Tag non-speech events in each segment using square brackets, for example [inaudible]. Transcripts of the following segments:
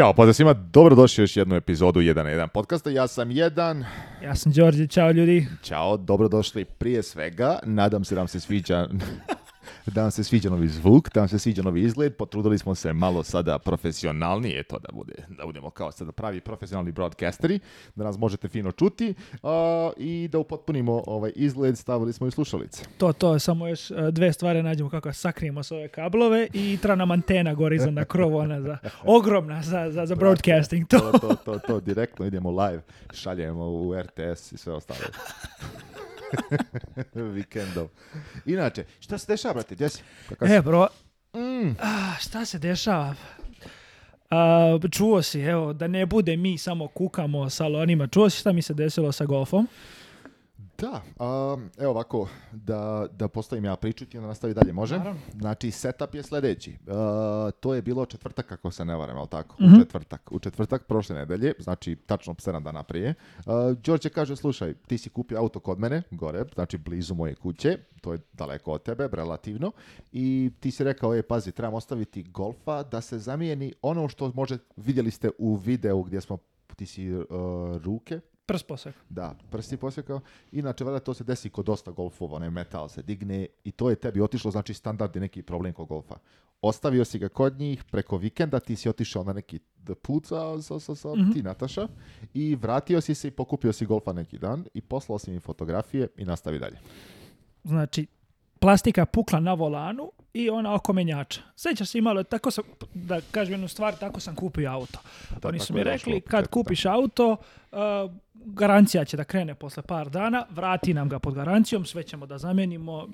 Ćao, pozdrav svima, dobrodošli u još jednu epizodu 1 na 1 podcasta. Ja sam jedan. Ja sam Đorđe, čao ljudi. Ćao, dobrodošli prije svega. Nadam se da vam se sviđa da vam se sviđa novi zvuk, da vam se sviđa novi izgled, potrudili smo se malo sada profesionalnije to da, bude, da budemo kao sada pravi profesionalni broadcasteri, da nas možete fino čuti i da upotpunimo ovaj izgled, stavili smo i slušalice. To, to, samo još e, dve stvari nađemo kako sakrijemo s ove kablove i tra nam antena gore na krov ona za, [laughs] ogromna za, za, za broadcasting. To. to, to, to, to, direktno idemo live, šaljemo u RTS i sve ostalo. [laughs] [laughs] Vikendom. Inače, šta se dešava, brate? Gdje si? Pa e, bro, mm. a, šta se dešava? A, čuo si, evo, da ne bude mi samo kukamo salonima. Čuo si šta mi se desilo sa golfom? Da, um, evo ovako, da, da postavim ja priču, ti onda nastavi dalje, može? Naravno. Znači, setup je sljedeći. Uh, to je bilo četvrtak, ako se ne varam, ali tako? U mhm. četvrtak. U četvrtak prošle nedelje, znači tačno 7 dana prije. Uh, Đorđe kaže, slušaj, ti si kupio auto kod mene, gore, znači blizu moje kuće, to je daleko od tebe, relativno, i ti si rekao, je, pazi, trebam ostaviti golfa da se zamijeni ono što može, vidjeli ste u videu gdje smo ti si uh, ruke Prs Da, prsti je posjekao. Inače, valjda to se desi kod dosta golfova, onaj metal se digne i to je tebi otišlo, znači standard je neki problem kod golfa. Ostavio si ga kod njih, preko vikenda ti si otišao na neki put sa, mhm. ti Nataša i vratio si se i pokupio si golfa neki dan i poslao si mi fotografije i nastavi dalje. Znači, plastika pukla na volanu, i ona oko menjača. Sjeća se imalo, tako sam, da kažem jednu stvar, tako sam kupio auto. Da, Oni su mi rekli, kad kupiš auto, uh, garancija će da krene posle par dana, vrati nam ga pod garancijom, sve ćemo da zamenimo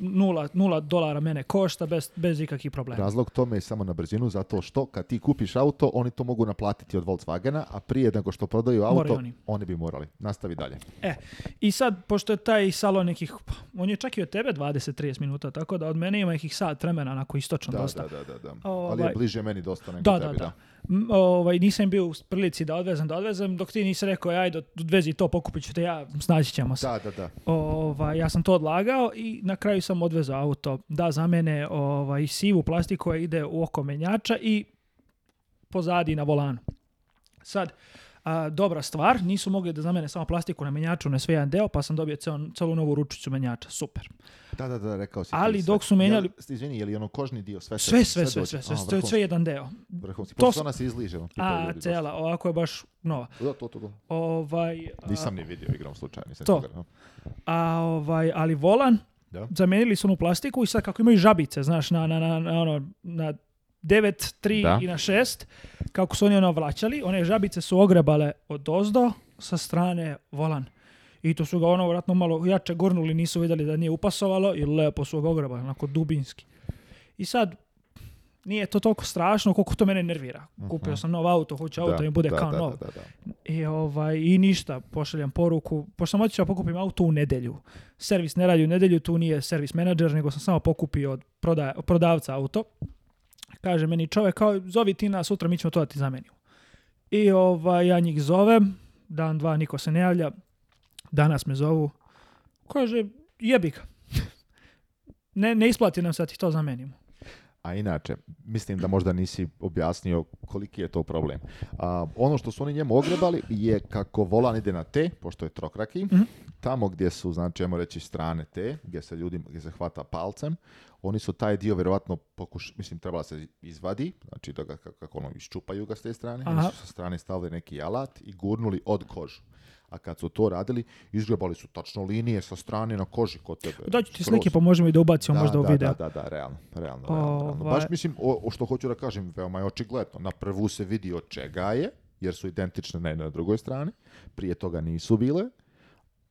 nula, dolara mene košta, bez, bez ikakvih problema. Razlog tome je samo na brzinu, zato što kad ti kupiš auto, oni to mogu naplatiti od Volkswagena, a prije nego što prodaju auto, oni. bi morali. Nastavi dalje. E, i sad, pošto je taj salon nekih, on je čak i od tebe 20-30 minuta, tako da od mene ima nekih sat vremena vremena, onako istočno da, dosta. Da, da, da. da. Ali je ovaj, bliže meni dosta nego da, tebi, da. da. ovaj, nisam bio u prilici da odvezem, da odvezem, dok ti nisi rekao, aj odvezi to, pokupit ću te ja, snaći ćemo se. Da, da, da. Ovaj, ja sam to odlagao i na kraju sam odvezao auto. Da, za mene ovaj, sivu plastiku koja ide u oko menjača i pozadi na volanu. Sad, a, dobra stvar, nisu mogli da zamene samo plastiku na menjaču na sve jedan deo, pa sam dobio ceo, celu novu ručicu menjača, super. Da, da, da, rekao si. Ali dok su menjali... Ja, izvini, je li ono kožni dio? Sve, sve, sve, sve, sve, sve, sve, sve, jedan deo. Vrhunski, pošto ona se izliže. Ono, a, cela, ovako je baš nova. Da, to, to, to. Ovaj, nisam ni vidio igrom slučajno. Nisam to. A, ovaj, ali volan, da. zamenili su onu plastiku i sad kako imaju žabice, znaš, na, na, na, na, ono, na 9, 3 da. i na 6, kako su oni ono vraćali, one žabice su ogrebale od dozdo sa strane volan. I to su ga ono vratno malo jače gurnuli, nisu vidjeli da nije upasovalo i lepo su ga ogrebali, onako dubinski. I sad, nije to toliko strašno koliko to mene nervira. Mhm. Kupio sam nov auto, hoće auto da, mi bude da, kao da, nov. I, ovaj, I ništa, pošaljem poruku. Pošto sam otišao pokupim auto u nedelju Servis ne radi u nedelju tu nije servis menadžer, nego sam samo pokupio od prodavca auto. Kaže meni čovjek, kao, zovi ti nas sutra, mi ćemo to da ti zamenimo. I ovaj, ja njih zovem, dan, dva, niko se ne javlja. Danas me zovu. Kaže, jebi ga. [laughs] ne, ne isplati nam da ti to zamenimo. A inače, mislim da možda nisi objasnio koliki je to problem. A, ono što su oni njemu ogrebali je kako volan ide na te pošto je trokraki, mhm. tamo gdje su, znači, ajmo reći, strane te, gdje se ljudi, gdje se hvata palcem, oni su taj dio vjerovatno pokuš, mislim, trebala se izvadi, znači da kako ono iščupaju ga s te strane, Oni su sa strane stavili neki alat i gurnuli od kožu. A kad su to radili, izgrebali su tačno linije sa strane na koži kod tebe. Daću ti slike pa možemo i da ubacimo možda u da, video. Da, da, da, realno, realno, pa, realno, Baš ovaj. mislim, o, što hoću da kažem, veoma je očigledno. Na prvu se vidi od čega je, jer su identične na jednoj drugoj strani, prije toga nisu bile,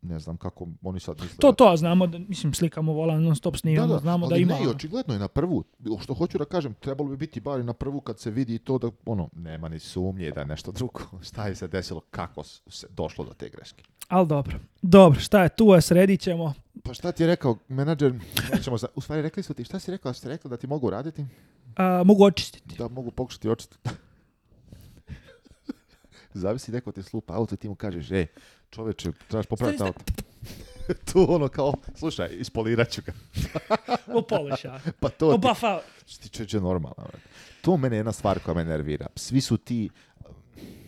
ne znam kako oni sad misle. To, to, znamo, da, mislim, slikamo volan, non stop snimamo, da, da, znamo da ima. Ne, očigledno je na prvu, što hoću da kažem, trebalo bi biti bar i na prvu kad se vidi to da, ono, nema ni sumnje da je nešto drugo. [laughs] Šta je se desilo, kako se došlo do te greške. Ali dobro, dobro, šta je tu, sredit ćemo. Pa šta ti je rekao, menadžer, nećemo, u stvari rekli su ti, šta si rekao, ste rekao da ti mogu raditi? A, mogu očistiti. Da, mogu pokušati očistiti. [laughs] Zavisi neko ti slupa auto i ti mu kažeš, Čoveče, trebaš popraviti auto. [laughs] tu ono kao, slušaj, ispolirat ću ga. [laughs] Pa to je ti, buff out. normalno. To mene jedna stvar koja me nervira. Svi su ti,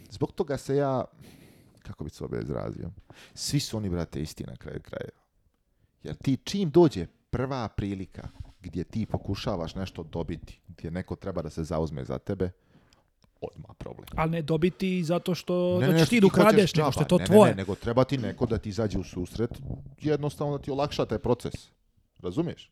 zbog toga se ja, kako bi se obje izrazio, svi su oni, brate, isti na kraju krajeva. Jer ti čim dođe prva prilika gdje ti pokušavaš nešto dobiti, gdje neko treba da se zauzme za tebe, odmah problem. Ali ne dobiti zato što ne, ne, znači ti nego što je pa to ne, tvoje. Ne, nego treba ti neko da ti izađe u susret, jednostavno da ti olakša taj proces. Razumiješ?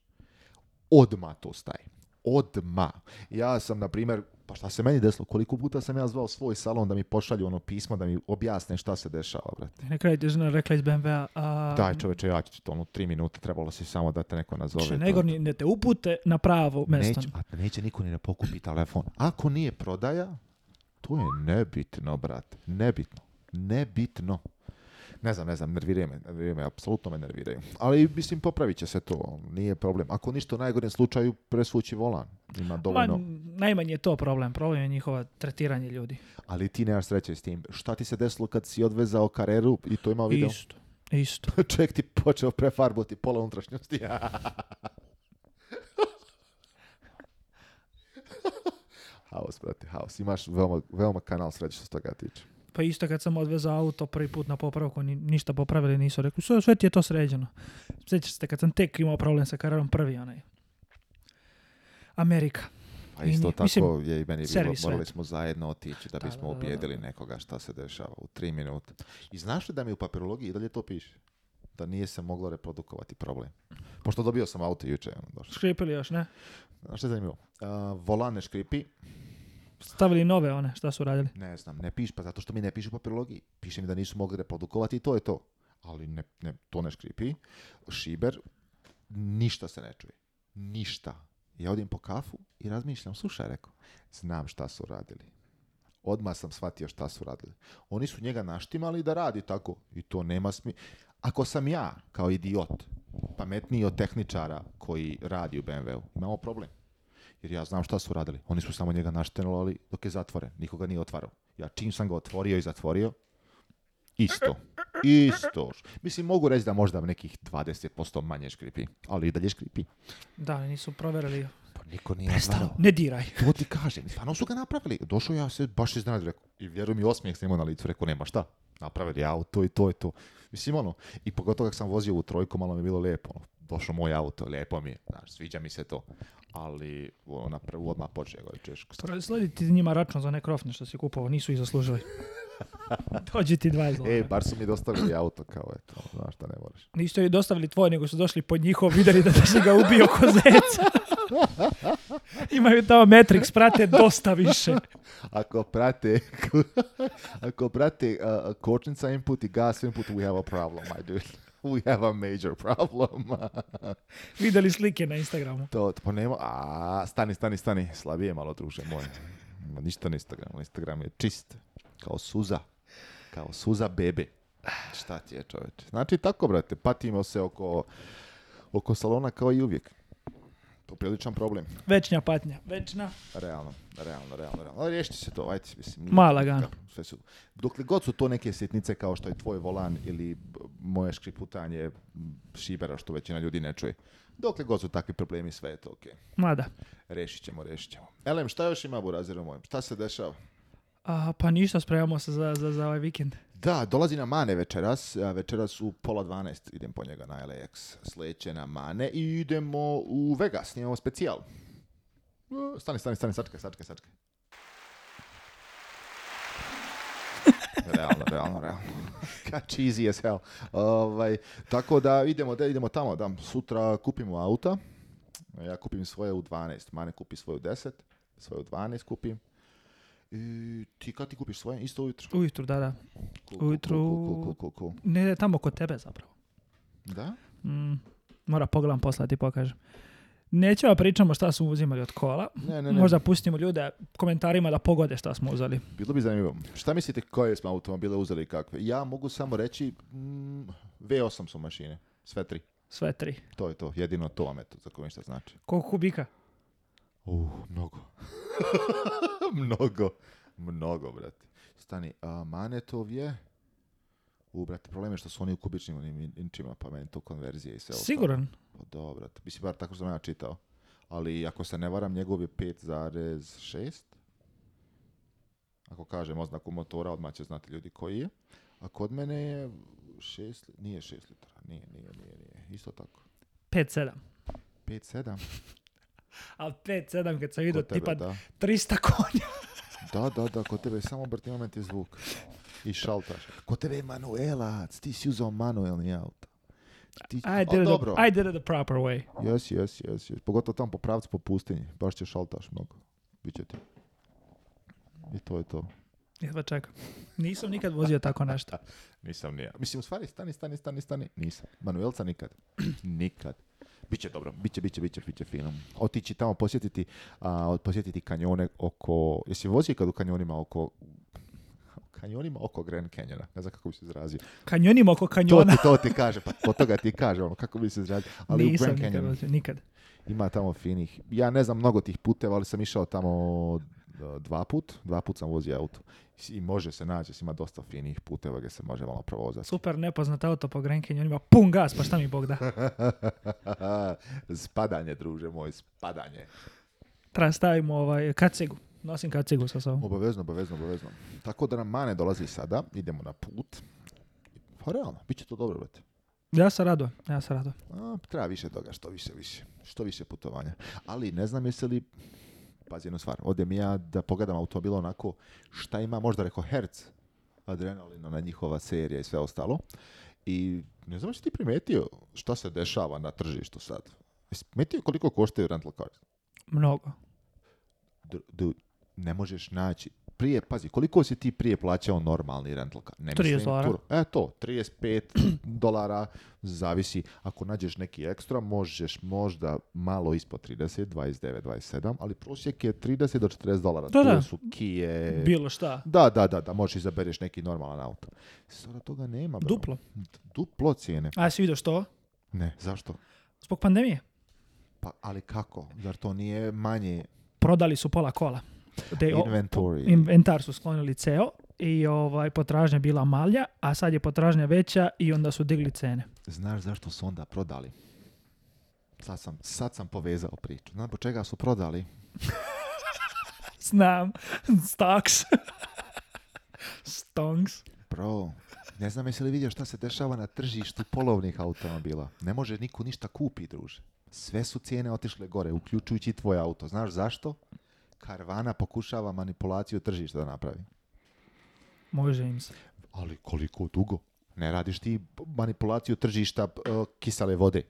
Odma to staje. Odma. Ja sam, na primjer, pa šta se meni desilo, koliko puta sam ja zvao svoj salon da mi pošalju ono pismo, da mi objasne šta se dešava, brate. Na kraju žena rekla iz BMW-a... A... Daj čoveče, ja ću to, ono, tri minute, trebalo se samo da te neko nazove. Še nego ne te upute na pravo mesto. Neće, a neće niko ni ne pokupi telefon. Ako nije prodaja, to je nebitno, brat. Nebitno. Nebitno. Ne znam, ne znam, nerviraju me, nerviraju me, apsolutno me nerviraju. Ali, mislim, popravit će se to, nije problem. Ako ništa u najgorem slučaju, presvući volan. Ima dovoljno... Ma, najmanje je to problem, problem je njihova tretiranje ljudi. Ali ti nemaš sreće s tim. Šta ti se desilo kad si odvezao kareru i to imao video? Isto, isto. [laughs] Čovjek ti počeo prefarbuti pola unutrašnjosti. [laughs] Haos, brate, haos. Imaš veoma, veoma kanal sreće što se toga tiče. Pa isto kad sam odvezao auto prvi put na popravku, ni, ništa popravili nisu. Rekli, sve, sve ti je to sređeno. Sjećaš se kad sam tek imao problem sa kararom prvi, onaj. Amerika. A pa isto tako je i meni bilo, morali smo zajedno otići da bismo objedili nekoga šta se dešava u tri minute. I znaš li da mi u papirologiji dalje to piše? Da nije se moglo reprodukovati problem. Pošto dobio sam auto juče. Ono, Škripili još, ne? Znaš što je zanimljivo? Uh, škripi. Stavili nove one, šta su radili? Ne znam, ne piš, pa zato što mi ne pišu papirologiji. Piše mi da nisu mogli reprodukovati i to je to. Ali ne, ne, to ne škripi. Šiber, ništa se ne čuje. Ništa. Ja odim po kafu i razmišljam, slušaj, rekao, znam šta su radili. Odmah sam shvatio šta su radili. Oni su njega naštimali da radi tako. I to nema smi... Ako sam ja, kao idiot, pametniji od tehničara koji radi u BMW-u, imamo problem. Jer ja znam šta su radili. Oni su samo njega naštenovali dok je zatvoren. Nikoga nije otvarao. Ja čim sam ga otvorio i zatvorio, isto. Isto. Mislim, mogu reći da možda nekih 20% manje škripi, ali i dalje škripi. Da, nisu proverili. Pa niko nije Prestalo, ne diraj. To ti kažem, stvarno su ga napravili. Došao ja se baš iznenadio, rekao, i vjerujem i osmijeh imao na licu, rekao, nema šta, napravili auto i to je to. Mislim, ono, i pogotovo kad sam vozio u trojku, malo mi je bilo lijepo, ono, došlo moj auto, lijepo mi je, znaš, sviđa mi se to. Ali, ono, na prvu odmah počeo govori češko. Sledi ti njima račun za nekrofne što si kupovao, nisu i zaslužili. [laughs] Dođi ti dva E, bar su mi dostavili auto, kao eto, znaš šta ne moraš. Nisu i dostavili tvoje, nego su došli pod njihov, vidjeli da si ga ubio ko [laughs] [laughs] Imaju tamo Matrix, prate dosta više. Ako prate, [laughs] ako prate uh, kočnica input i gas input, we have a problem, my dude. [laughs] We have a major problem. Videli slike na Instagramu. To, to pa nema, a, stani, stani, stani, slabije malo druže moje. Ništa na Instagramu, Instagram je čist, kao suza, kao suza bebe. Šta ti je čoveče? Znači tako, brate, patimo se oko, oko salona kao i uvijek priličan problem. Večna patnja, večna. Realno, realno, realno, realno. Ali se to, ajte, mislim. Dokle god su to neke sitnice kao što je tvoj volan ili moje škriputanje šibera što većina ljudi ne čuje. Dokle god su takvi problemi, sve je to okej. Okay. Mada. Rešit ćemo, rešit ćemo. Elem, šta još ima Buraziru mojem? Šta se dešava? A, pa ništa, spremamo se za, za, za ovaj vikend. Da, dolazi na Mane večeras, večeras u pola 12 idem po njega na LAX, sljedeće na Mane i idemo u Vegas, snimamo specijal. Stani, stani, stani, sačkaj, sačkaj, sačkaj. realno, realno, realno. [laughs] cheesy as hell. Ovaj, tako da idemo, da idemo tamo, da sutra kupimo auta. Ja kupim svoje u 12, Mane kupi svoje u 10, svoje u 12 kupim. I ti kad ti kupiš svoje? Isto ujutro? Ujutro, da, da. ujutro... ne, tamo kod tebe zapravo. Da? Mm, mora pogledam poslati, pokažem. Nećemo pričamo šta su uzimali od kola. Ne, Možda pustimo ljude komentarima da pogode šta smo uzeli. Bilo bi zanimljivo. Šta mislite koje smo automobile uzeli i kakve? Ja mogu samo reći mm, V8 su mašine. Sve tri. Sve tri. To je to. Jedino to za koje šta znači. Koliko kubika? Uh, mnogo. [laughs] mnogo. Mnogo, brate. Stani, a Manetov je... U, brate, problem je što su oni u kubičnim onim inčima, pa meni to konverzije i sve. Siguran? Pa dobro, mislim, bar tako sam ja čitao. Ali ako se ne varam, njegov je 5,6. Ako kažem oznaku motora, odmah će znati ljudi koji je. A kod mene je 6, nije 6 litra, nije, nije, nije, nije. Isto tako. 5,7. 5,7? A 5-7 kad sam vidio tipa da. 300 konja. da, da, da, kod tebe je samo moment i zvuk. I šaltaš. Kod tebe je manuelac, ti si uzao manuelni auto. Ti... I, did it The, I did it the proper way. Yes, yes, yes, yes. Pogotovo tam po pravcu, po pustinji. Baš ćeš šaltaš mnogo. Biće ti. I to je to. Jedva čekam. Nisam nikad vozio tako nešto. [laughs] Nisam nije. Mislim, u stvari, stani, stani, stani, stani. Nisam. Manuelca nikad. [clears throat] nikad. Biće dobro, biće, biće, biće, biće fino. Otići tamo posjetiti, a, posjetiti kanjone oko... Jesi vozi kad u kanjonima oko kanjonima oko Grand Canyona. Ne znam kako bi se izrazio. Kanjonima oko kanjona. To ti, to ti kaže, pa od toga ti kaže, ono, kako bi se izrazio. Ali Nisam u Grand Canyon. Nikad. Ima tamo finih. Ja ne znam mnogo tih puteva, ali sam išao tamo E, dva put, dva put sam vozio auto. I može se naći, ima dosta finih puteva gdje se može malo provozati. Super, nepoznat auto po Grenkenju, on ima pun gas, pa šta mi Bog da? [laughs] spadanje, druže moj, spadanje. Treba stavimo ovaj, kacegu. Nosim kacegu sa sobom. Obavezno, obavezno, obavezno. Tako da nam mane dolazi sada, idemo na put. Pa realno, bit će to dobro, brate. Ja sam rado, ja sam rado. A, treba više toga, što više, više. Što više putovanja. Ali ne znam jesi li pazi jednu stvar, odem ja da pogledam automobil onako šta ima, možda reko herc, adrenalina na njihova serija i sve ostalo. I ne znam što ti primetio šta se dešava na tržištu sad. primetio koliko koštaju rental cars? Mnogo. ne možeš naći prije, pazi, koliko si ti prije plaćao normalni rental Ne 30 dolara. E to, 35 [clears throat] dolara, zavisi. Ako nađeš neki ekstra, možeš možda malo ispod 30, 29, 27, ali prosjek je 30 do 40 dolara. su kije. Bilo šta. Da, da, da, da, možeš izabereš neki normalan auto. Sada toga nema. Duplo. Duplo cijene. A si vidio što? Ne, zašto? Zbog pandemije. Pa, ali kako? Zar to nije manje? Prodali su pola kola. Inventory. Inventar su sklonili ceo i ovaj, potražnja bila malja, a sad je potražnja veća i onda su digli cene. Znaš zašto su onda prodali? Sad sam, sad sam povezao priču. Znaš po čega su prodali? [laughs] Znam. Stocks. [laughs] Stonks. Bro, ne znam jesi li vidio šta se dešava na tržištu polovnih automobila. Ne može niko ništa kupi, druže. Sve su cijene otišle gore, uključujući i tvoj auto. Znaš zašto? Karvana pokušava manipulaciju tržišta da napravi. Može im se. Ali koliko dugo? Ne radiš ti manipulaciju tržišta uh, e, kisale vode.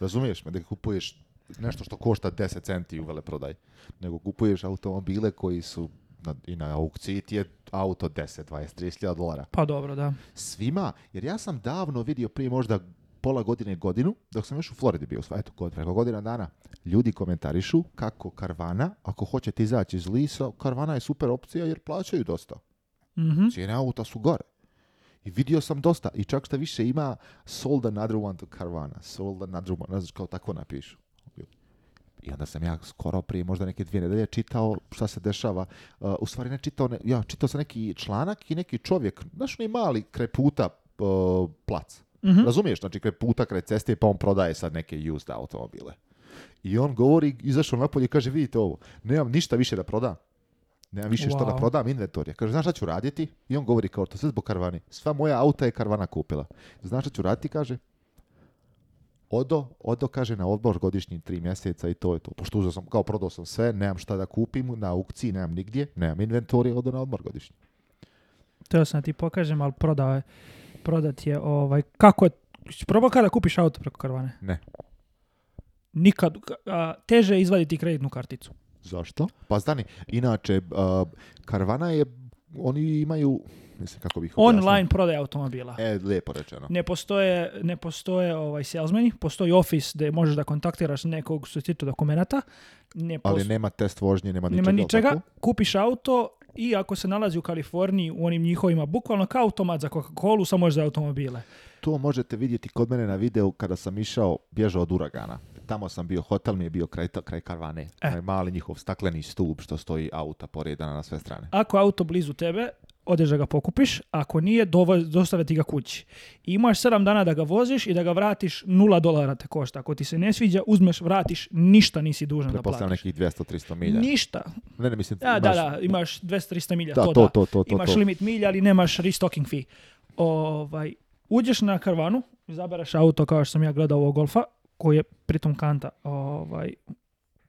Razumiješ me da kupuješ nešto što košta 10 centi u veleprodaj, nego kupuješ automobile koji su na, i na aukciji ti je auto 10, 20, 30 dolara. Pa dobro, da. Svima, jer ja sam davno vidio prije možda pola godine godinu, dok sam još u Floridi bio, eto, godina preko godina dana, ljudi komentarišu kako Karvana, ako hoćete izaći iz Lisa, Karvana je super opcija jer plaćaju dosta. Mm-hmm. Cijene auta su gore. I vidio sam dosta. I čak šta više ima sold another one to Carvana. Sold another one. Ne znaš kao tako napišu. I onda sam ja skoro prije možda neke dvije nedelje čitao šta se dešava. Uh, u stvari ne čitao, ne, ja čitao sam neki članak i neki čovjek, znaš ne mali kreputa uh, plac mm Razumiješ, znači kao je puta kraj ceste pa on prodaje sad neke used automobile. I on govori, izašao napolje i kaže, vidite ovo, nemam ništa više da prodam. Nemam više wow. što da prodam inventorija. Kaže, znaš šta ću raditi? I on govori kao to sve zbog karvani. Sva moja auta je karvana kupila. Znaš šta ću raditi, kaže? Odo, odo kaže na odbor godišnji tri mjeseca i to je to. Pošto pa uzeo sam, kao prodao sam sve, nemam šta da kupim, na aukciji nemam nigdje, nemam inventorije, odo na odbor godišnji. To sam ti pokažem, ali prodao prodat je ovaj, kako je, probao kada kupiš auto preko karvane? Ne. Nikad, teže izvaditi kreditnu karticu. Zašto? Pa stani, inače, karvana je, oni imaju, mislim kako bih objasnil. Online prodaje automobila. E, lijepo rečeno. Ne postoje, ne postoje ovaj salesmeni, postoji office da možeš da kontaktiraš nekog što se tiče dokumenata. Ne postoji. Ali nema test vožnje, nema ničega. Nema ničega, kupiš auto i ako se nalazi u Kaliforniji u onim njihovima, bukvalno kao automat za coca cola samo za automobile. To možete vidjeti kod mene na videu kada sam išao bježao od uragana. Tamo sam bio, hotel mi je bio kraj, kraj Karvane. E. Mali njihov stakleni stup što stoji auta poredana na sve strane. Ako auto blizu tebe, odeš da ga pokupiš, ako nije, dostave ti ga kući. imaš 7 dana da ga voziš i da ga vratiš nula dolara te košta. Ako ti se ne sviđa, uzmeš, vratiš, ništa nisi dužan da platiš. nekih 200-300 milja. Ništa. Ne, ne, mislim, da, imaš... da, da, imaš 200-300 milja, to, to, to, Imaš limit milja, ali nemaš restocking fee. Ovaj, uđeš na karvanu, izabereš auto kao što sam ja gledao ovog Golfa, koji je pritom kanta, ovaj,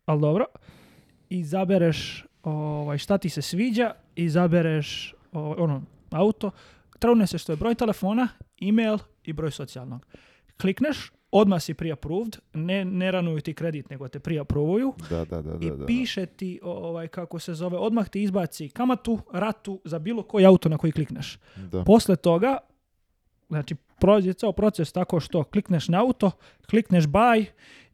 ali dobro, izabereš ovaj, šta ti se sviđa, izabereš ono, auto, traune se što je broj telefona, email i broj socijalnog. Klikneš, odmah si pre approved, ne, ne ranuju ti kredit, nego te pre approvuju. Da, da, da, I piše ti, ovaj, kako se zove, odmah ti izbaci kamatu, ratu za bilo koji auto na koji klikneš. Da. Posle toga, znači, prođe ceo proces tako što klikneš na auto, klikneš buy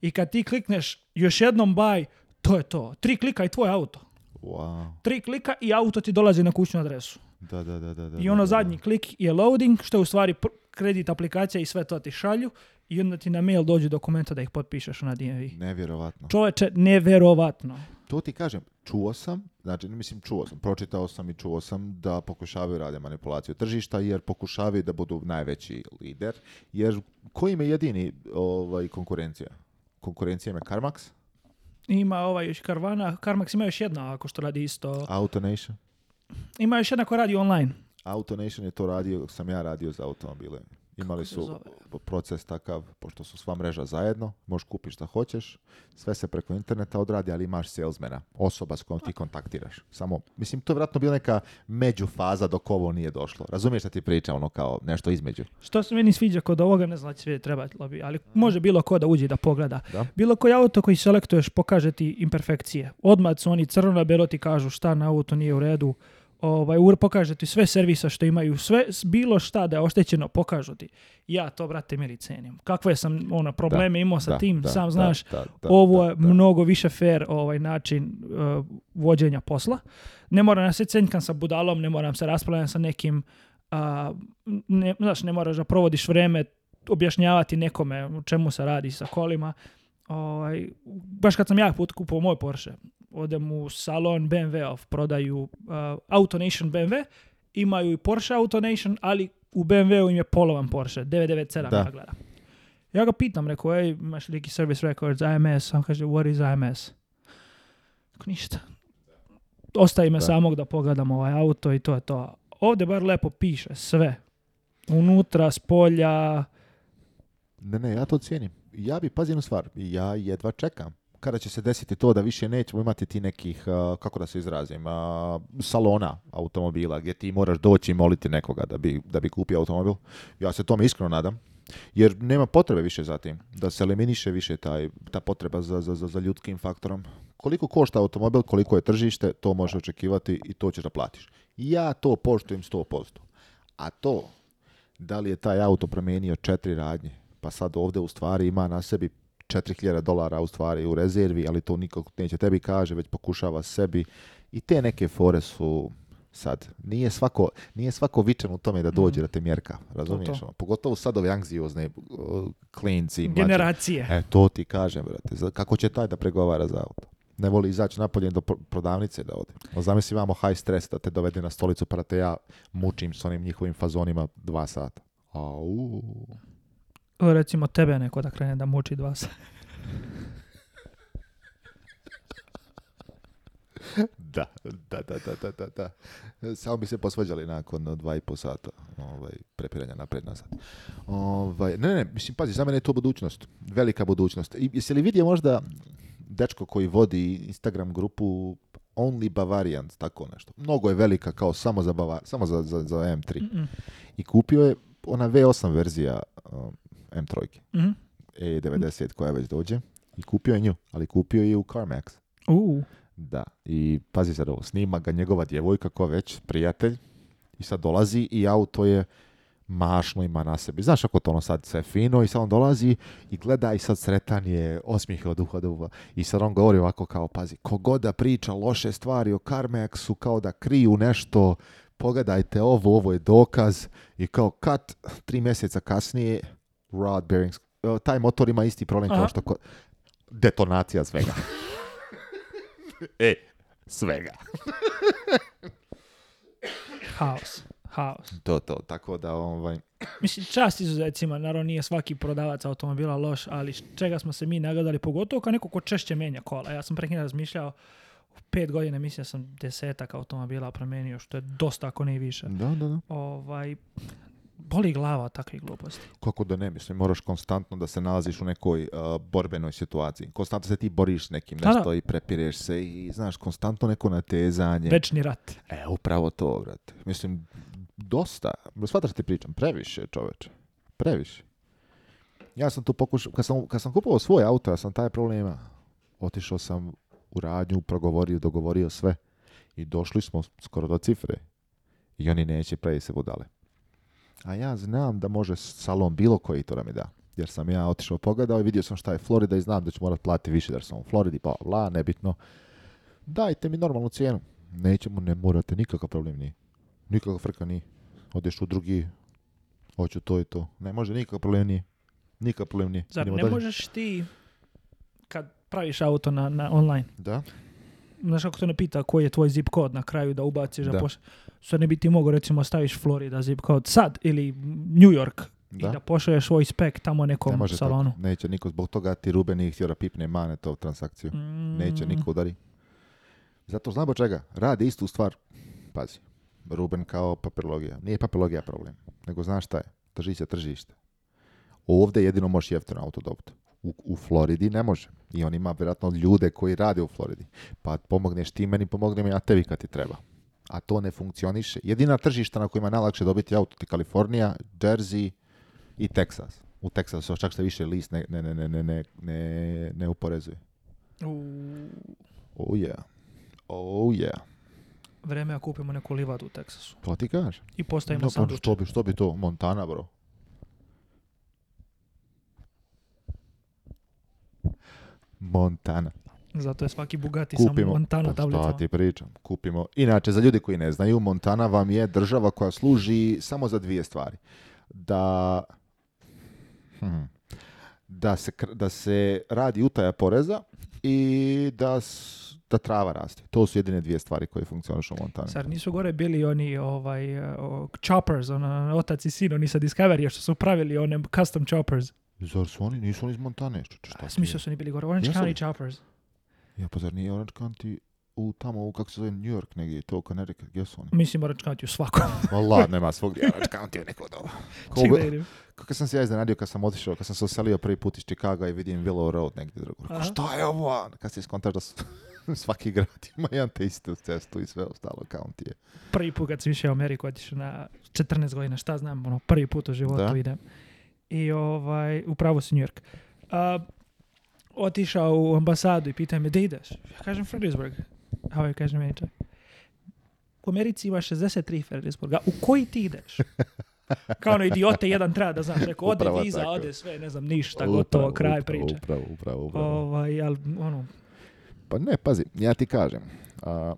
i kad ti klikneš još jednom buy, to je to. Tri klika i tvoje auto. Wow. Tri klika i auto ti dolazi na kućnu adresu. Da, da, da, da I ono zadnji klik je loading, što je u stvari kredit aplikacija i sve to ti šalju i onda ti na mail dođu dokumenta da ih potpišeš na DMV. Nevjerovatno. Čoveče, nevjerovatno. To ti kažem, čuo sam, znači mislim čuo sam, pročitao sam i čuo sam da pokušavaju rade manipulaciju tržišta jer pokušavaju da budu najveći lider, jer koji im je jedini ovaj, konkurencija? Konkurencija ima Carmax? Ima ovaj još Carvana, Carmax ima još jedna ako što radi isto. Autonation. Ima još jedna koja radi online. AutoNation je to radio, sam ja radio za automobile. Imali su proces takav, pošto su sva mreža zajedno, možeš kupiti šta hoćeš, sve se preko interneta odradi, ali imaš salesmana, osoba s kojom ti kontaktiraš. Samo, mislim, to je vjerojatno bila neka međufaza dok ovo nije došlo. Razumiješ šta ti priča, ono kao nešto između. Što se meni sviđa kod ovoga, ne znači sve treba bi, ali može bilo ko da uđe da pogleda. Bilo koji auto koji selektuješ pokaže ti imperfekcije. Odmah su oni crno na belo ti kažu šta na auto nije u redu, ovaj, UR pokaže ti sve servisa što imaju, sve, bilo šta da je oštećeno, pokažu ti. Ja to, brate, miri cenim. Kakve sam ono, probleme imao sa tim, sam znaš, ovo je mnogo više fair ovaj, način e, vođenja posla. Ne moram se cenkam sa budalom, ne moram se raspravljati sa nekim, ne, znaš, ne moraš da provodiš vreme objašnjavati nekome o čemu se radi sa kolima. Ovaj, baš kad sam ja put kupao moj Porsche, odem u salon bmw prodaju uh, AutoNation BMW, imaju i Porsche AutoNation, ali u BMW-u im je polovan Porsche, 997 da. ja gledam. Ja ga pitam, rekao, ej, imaš neki service records, IMS, on kaže, what is IMS? Tako ništa. Ostaje me samog da pogledam ovaj auto i to je to. Ovdje bar lepo piše, sve. Unutra, s polja. Ne, ne, ja to cijenim. Ja bi, pazi jednu stvar, ja jedva čekam kada će se desiti to da više nećemo imati ti nekih, kako da se izrazim, salona automobila gdje ti moraš doći i moliti nekoga da bi, da bi kupio automobil. Ja se tome iskreno nadam. Jer nema potrebe više za tim, da se eliminiše više taj, ta potreba za, za, za ljudskim faktorom. Koliko košta automobil, koliko je tržište, to možeš očekivati i to ćeš da platiš. Ja to poštujem 100%. A to, da li je taj auto promijenio četiri radnje, pa sad ovdje u stvari ima na sebi 4000 dolara u stvari u rezervi, ali to nikog neće tebi kaže, već pokušava sebi. I te neke fore su sad. Nije svako, nije svako vičan u tome da dođe mhm. da te mjerka, razumiješ? To, Pogotovo sad ove anksiozne uh, klinci. Generacije. E, to ti kažem, brate. Kako će taj da pregovara za auto? Ne voli izaći napolje do prodavnice da ode. No, zamisli, imamo high stress da te dovede na stolicu, pa da te ja mučim s onim njihovim fazonima dva sata recimo tebe neko da krene da muči dva [laughs] da, da, da, da, da, da, Samo bi se posvađali nakon dva i po sata ovaj, prepiranja napred nazad. Ovaj, ne, ne, mislim, pazi, za mene je to budućnost. Velika budućnost. I, jesi li vidio možda dečko koji vodi Instagram grupu Only Bavarian, tako nešto. Mnogo je velika kao samo za, Bavar, samo za, za, za M3. I kupio je ona V8 verzija um, M3, mm E90 koja već dođe i kupio je nju, ali kupio je u CarMax. Uh. Da, i pazi sad ovo, snima ga njegova djevojka ko već, prijatelj, i sad dolazi i auto je mašno ima na sebi. Znaš ako to ono sad sve fino i sad on dolazi i gleda i sad sretan je, osmih od uha do I sad on govori ovako kao, pazi, kogoda priča loše stvari o Carmaxu, kao da kriju nešto, pogledajte ovo, ovo je dokaz. I kao kad, tri mjeseca kasnije, rod bearings. Taj motor ima isti problem kao što... Detonacija svega. [laughs] e, svega. [laughs] Haos. Haos. To, to, tako da ovaj... Mislim, čast izuzetcima, naravno nije svaki prodavac automobila loš, ali čega smo se mi nagledali, pogotovo kao neko ko češće menja kola. Ja sam prekina razmišljao, u pet godina mislim da sam desetak automobila promijenio, što je dosta ako ne i više. Da, da, da. Ovaj, boli glava od takve gluposti. Kako da ne, mislim, moraš konstantno da se nalaziš u nekoj uh, borbenoj situaciji. Konstantno se ti boriš s nekim nešto i prepireš se i, znaš, konstantno neko natezanje. Večni rat. E, upravo to, brate. Mislim, dosta. Shvataš ti pričam, previše, čoveče. Previše. Ja sam tu pokušao, kad sam, kad sam kupovao svoj auto, ja sam taj problem imao. Otišao sam u radnju, progovorio, dogovorio sve. I došli smo skoro do cifre. I oni neće previše se budale a ja znam da može salon bilo koji to da mi da. Jer sam ja otišao pogledao i vidio sam šta je Florida i znam da ću morat platiti više jer sam u Floridi, pa bla, nebitno. Dajte mi normalnu cijenu. Nećemo, ne morate, nikakav problem nije. Nikakav frka nije. Odeš u drugi, hoću to i to. Ne može, nikakav problem nije. Nikakav problem nije. Zar ne možeš ti, kad praviš auto na, na online, da? znaš ako te ne pita koji je tvoj zip kod na kraju da ubaciš, da. ne bi ti mogao recimo staviš Florida zip kod sad ili New York da. i da pošalješ svoj spek tamo nekom ne salonu. neće niko zbog toga ti Ruben nije htio da pipne mane to transakciju. Neće mm. niko udari. Zato znamo čega, radi istu stvar. Pazi, Ruben kao papirologija. Nije papirologija problem, nego znaš šta je. Trži se tržište. Ovdje jedino možeš jeftino auto dobiti u, u Floridi ne može. I on ima vjerojatno ljude koji rade u Floridi. Pa pomogneš ti meni, mi ja tebi kad ti treba. A to ne funkcioniše. Jedina tržišta na kojima je najlakše dobiti auto je Kalifornija, Jersey i Texas. U Texasu čak što više list ne, ne, ne, ne, ne, ne, ne uporezuje. Oh yeah. Oh yeah. Vreme kupimo neku livadu u Texasu. To ti kažeš. I postavimo no, pa sanduče. Što bi, što bi to Montana, bro? Montana. Zato je svaki Bugatti Kupimo, samo Montana tablicama. Šta ti pričam, kupimo. Inače, za ljudi koji ne znaju, Montana vam je država koja služi samo za dvije stvari. Da, hmm, da, se, da se radi utaja poreza i da, da trava raste. To su jedine dvije stvari koje funkcionišu u Montana. Sar nisu gore bili oni ovaj, choppers, ono, otac i sin, oni sa Discovery, što su pravili one custom choppers. Zar su oni? Nisu oni iz Montane? Šta, šta ti Smislio su oni bili gore. Orange Jesu County Choppers. Ja, pa zar nije Orange County u tamo, u, kako se zove, New York negdje, to Connecticut, gdje su oni? Mislim Orange County u svakom. [laughs] Vala, nema svog gdje Orange County u neko doba. [laughs] Kako sam se ja iznenadio kad sam otišao, kad sam se oselio prvi put iz Chicago i vidim Willow Road negdje drugo. Rekao, šta je ovo? Kad si iskontaš da su, [laughs] svaki grad ima jedan te u cestu i sve ostalo county je. Prvi put kad sam išao u Ameriku, otišao na 14 godina, šta znam, ono, prvi put u životu Da. idem i ovaj, upravo si New York. A, otišao u ambasadu i pita me, gde ideš? Ja kažem Fredericksburg. A ovaj kaže meni čak. U Americi ima 63 Fredericksburga. U koji ti ideš? [laughs] Kao ono idiote, jedan treba da znaš. Rekao, ode viza, ode sve, ne znam, ništa, upravo, gotovo, kraj upravo, priče. Upravo, upravo, upravo. Ovaj, ali, ono... Pa ne, pazi, ja ti kažem. A,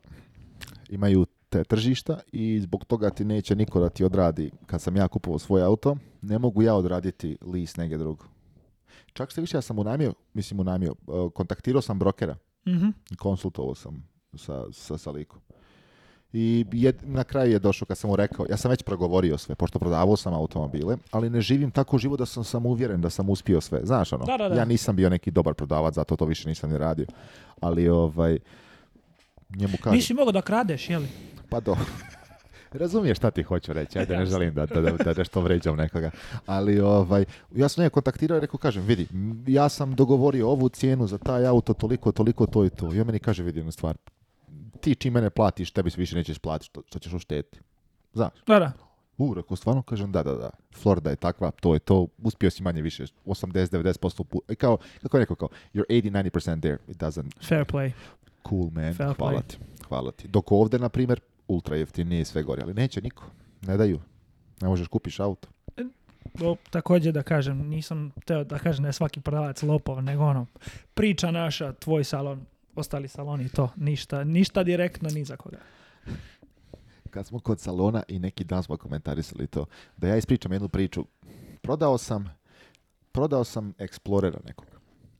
imaju te tržišta i zbog toga ti neće niko da ti odradi, kad sam ja kupovao svoj auto, ne mogu ja odraditi list negdje drugo. Čak ste više ja sam unajmio, mislim unajmio, e, kontaktirao sam brokera, mm konsultovao sam sa, sa, sa likom. I na kraju je došao kad sam mu rekao, ja sam već progovorio sve, pošto prodavao sam automobile, ali ne živim tako živo da sam sam uvjeren da sam uspio sve. Znaš ono, ja nisam bio neki dobar prodavac, zato to više nisam ni radio. Ali ovaj, njemu kaže. Nisi mogao da kradeš, jeli? Pa do. [laughs] Razumiješ šta ti hoću reći, ajde ne želim da, da, da nešto vređam nekoga. Ali ovaj, ja sam njega kontaktirao i rekao, kažem, vidi, ja sam dogovorio ovu cijenu za taj auto, toliko, toliko, to i to. I on meni kaže, vidi jednu stvar, ti čim mene platiš, tebi se više nećeš platiti, što, što ćeš ušteti. Znaš? Da, da. U, rekao, stvarno kažem, da, da, da, Florida je takva, to je to, uspio si manje više, 80-90% puta, e, kao, kako je rekao, kao, you're 80-90% there, it doesn't... Fair play. Cool, man, Fair hvala ti, Dok ovdje, na primjer, ultra jeftinije i sve gore, ali neće niko, ne daju, ne možeš kupiš auto. također da kažem, nisam teo da kažem da je svaki prodavac lopov, nego ono, priča naša, tvoj salon, ostali saloni, to, ništa, ništa direktno, ni za koga. Kad smo kod salona i neki dan smo komentarisali to, da ja ispričam jednu priču. Prodao sam, prodao sam Explorera nekog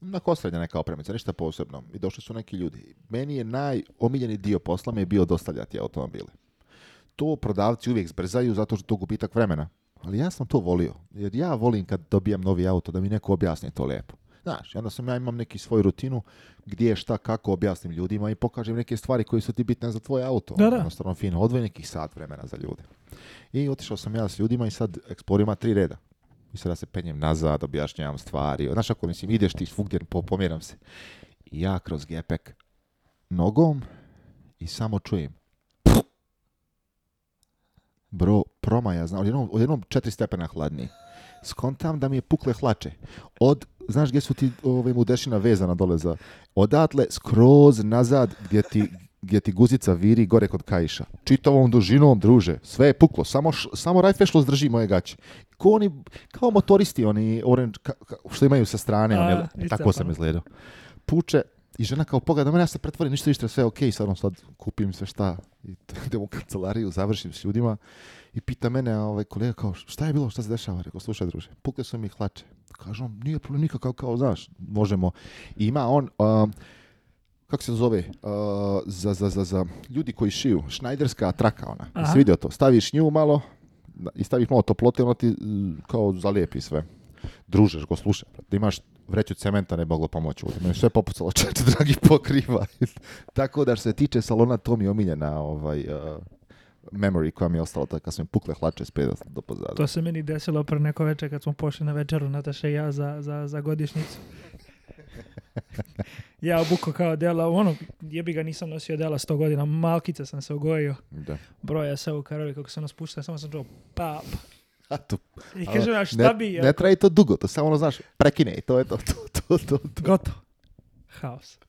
onako osrednja neka opremica, ništa posebno. I došli su neki ljudi. Meni je najomiljeni dio posla mi je bio dostavljati automobile. To prodavci uvijek zbrzaju zato što to gubitak vremena. Ali ja sam to volio, jer ja volim kad dobijam novi auto da mi neko objasni to lijepo. Znaš, onda sam ja imam neki svoju rutinu gdje šta kako objasnim ljudima i pokažem neke stvari koje su ti bitne za tvoje auto. Da, da. Jednostavno fino, odvoj nekih sat vremena za ljude. I otišao sam ja s ljudima i sad eksplorima tri reda i sada se penjem nazad, objašnjavam stvari. Znaš, ako mislim, ideš ti svugdje, pomjeram se. ja kroz gepek nogom i samo čujem. Bro, promaja, znam, odjednom, odjednom četiri stepena hladniji. Skontam da mi je pukle hlače. Od, znaš gdje su ti ovaj, mu mudešina vezana dole za... Odatle, skroz nazad, gdje ti, gdje ti guzica viri gore kod kajiša. Čitavom dužinom, druže, sve je puklo, samo, samo rajfešlo zdrži moje gaće. Ko oni, kao motoristi, oni orange, ka, ka, što imaju sa strane, A, e, tako sam izgledao. Puče, i žena kao pogleda, mene ja se pretvori, ništa, ništa, sve ok, sad okay, sad kupim sve šta, i [laughs] idem u kancelariju, završim s ljudima i pita mene ovaj kolega kao, šta je bilo, šta se dešava? Rekao, slušaj druže, pukle su mi hlače. Kažem, nije problem nikakav, kao, znaš, možemo. ima on, um, kako se zove, uh, za, za, za, za, ljudi koji šiju, šnajderska traka ona. Aha. vidio to? Staviš nju malo i staviš malo toplote, ona ti mm, kao zalijepi sve. Družeš go, slušaj, da imaš vreću cementa ne moglo pomoći. Mene sve popucalo [laughs] čet, dragi pokriva. [laughs] Tako da što se tiče salona, to mi je omiljena ovaj, uh, memory koja mi je ostala tako kad sam pukle hlače do pozada. To se meni desilo pre neko večer kad smo pošli na večeru Nataša i ja za, za, za [laughs] Ja obuko kao dela, ono, jebi ga nisam nosio dela sto godina, malkica sam se ogojio. Da. Broja se u karoli kako se ono spušta, samo sam čuo pap. A to, I kaže, a šta bi... Ne traji to dugo, to samo ono, znaš, prekine i to je to, to, to, to, to. Gotovo. Haos.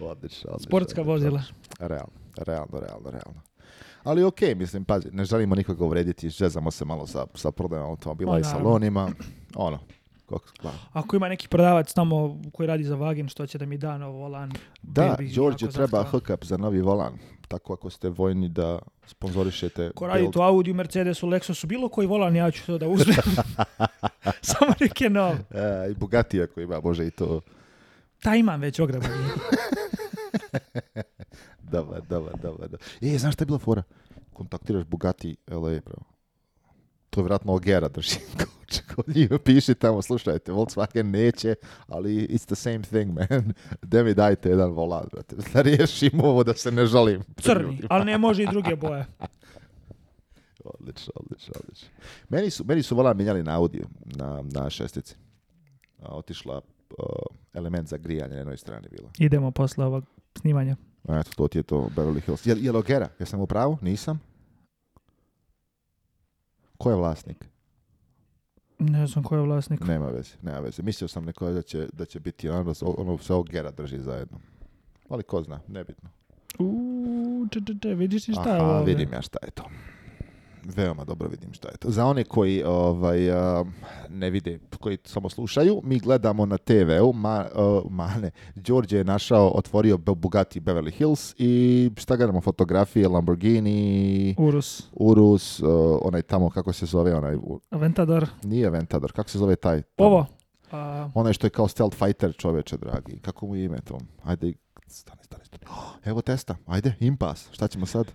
Odlično, odlično. Sportska vozila. Realno, realno, realno, realno. Ali ok, mislim, pazi, ne želimo nikoga uvrediti, žezamo se malo sa, sa prodajom automobila i salonima. Ono, ako ima neki prodavac tamo koji radi za Vagin, što će da mi da nov volan? Da, Đorđe treba hookup za novi volan. Tako ako ste vojni da sponzorišete... Ko radi build. to Audi, Mercedesu, Lexusu, bilo koji volan, ja ću to da uzmem. [laughs] Samo neke nove. E, I Bugatti ako ima, može i to. Ta imam već ograbanje. [laughs] dobar, dobar, dobar. E, znaš šta je bila fora? Kontaktiraš Bugatti LA, to je vjerojatno Algera drži [laughs] kod njih piši tamo, slušajte, Volkswagen neće, ali it's the same thing, man. [laughs] Da mi dajte jedan volan, brate. Da riješim ovo, da se ne žalim. Crni, ali ne može i druge boje. [laughs] odlično, odlično, odlično. Meni su, meni su volan mijenjali na audio, na, na šestici. A, otišla element za grijanje na jednoj strani bila. Idemo posle ovog snimanja. eto, to ti je to Beverly Hills. Je, je Logera? Jesam u pravu? Nisam? Ko je vlasnik? Ne znam ko je vlasnik. Nema veze, nema veze. Mislio sam neko da će, da će biti ono, ono se Gera drži zajedno. Ali ko zna, nebitno. Uuu, vidiš ti šta Aha, je ovo? vidim ja šta je to veoma dobro vidim šta je to. Za one koji ovaj, ne vide, koji samo slušaju, mi gledamo na TV-u, ma, mane, Đorđe je našao, otvorio Bugatti Beverly Hills i šta gledamo, fotografije, Lamborghini, Urus, Urus onaj tamo, kako se zove, onaj... Aventador. Nije Aventador, kako se zove taj? Tamo? Ovo. Onaj što je kao stealth fighter čoveče, dragi. Kako mu je ime to? Ajde, stani, stani, stani. evo testa, ajde, impas, šta ćemo sad?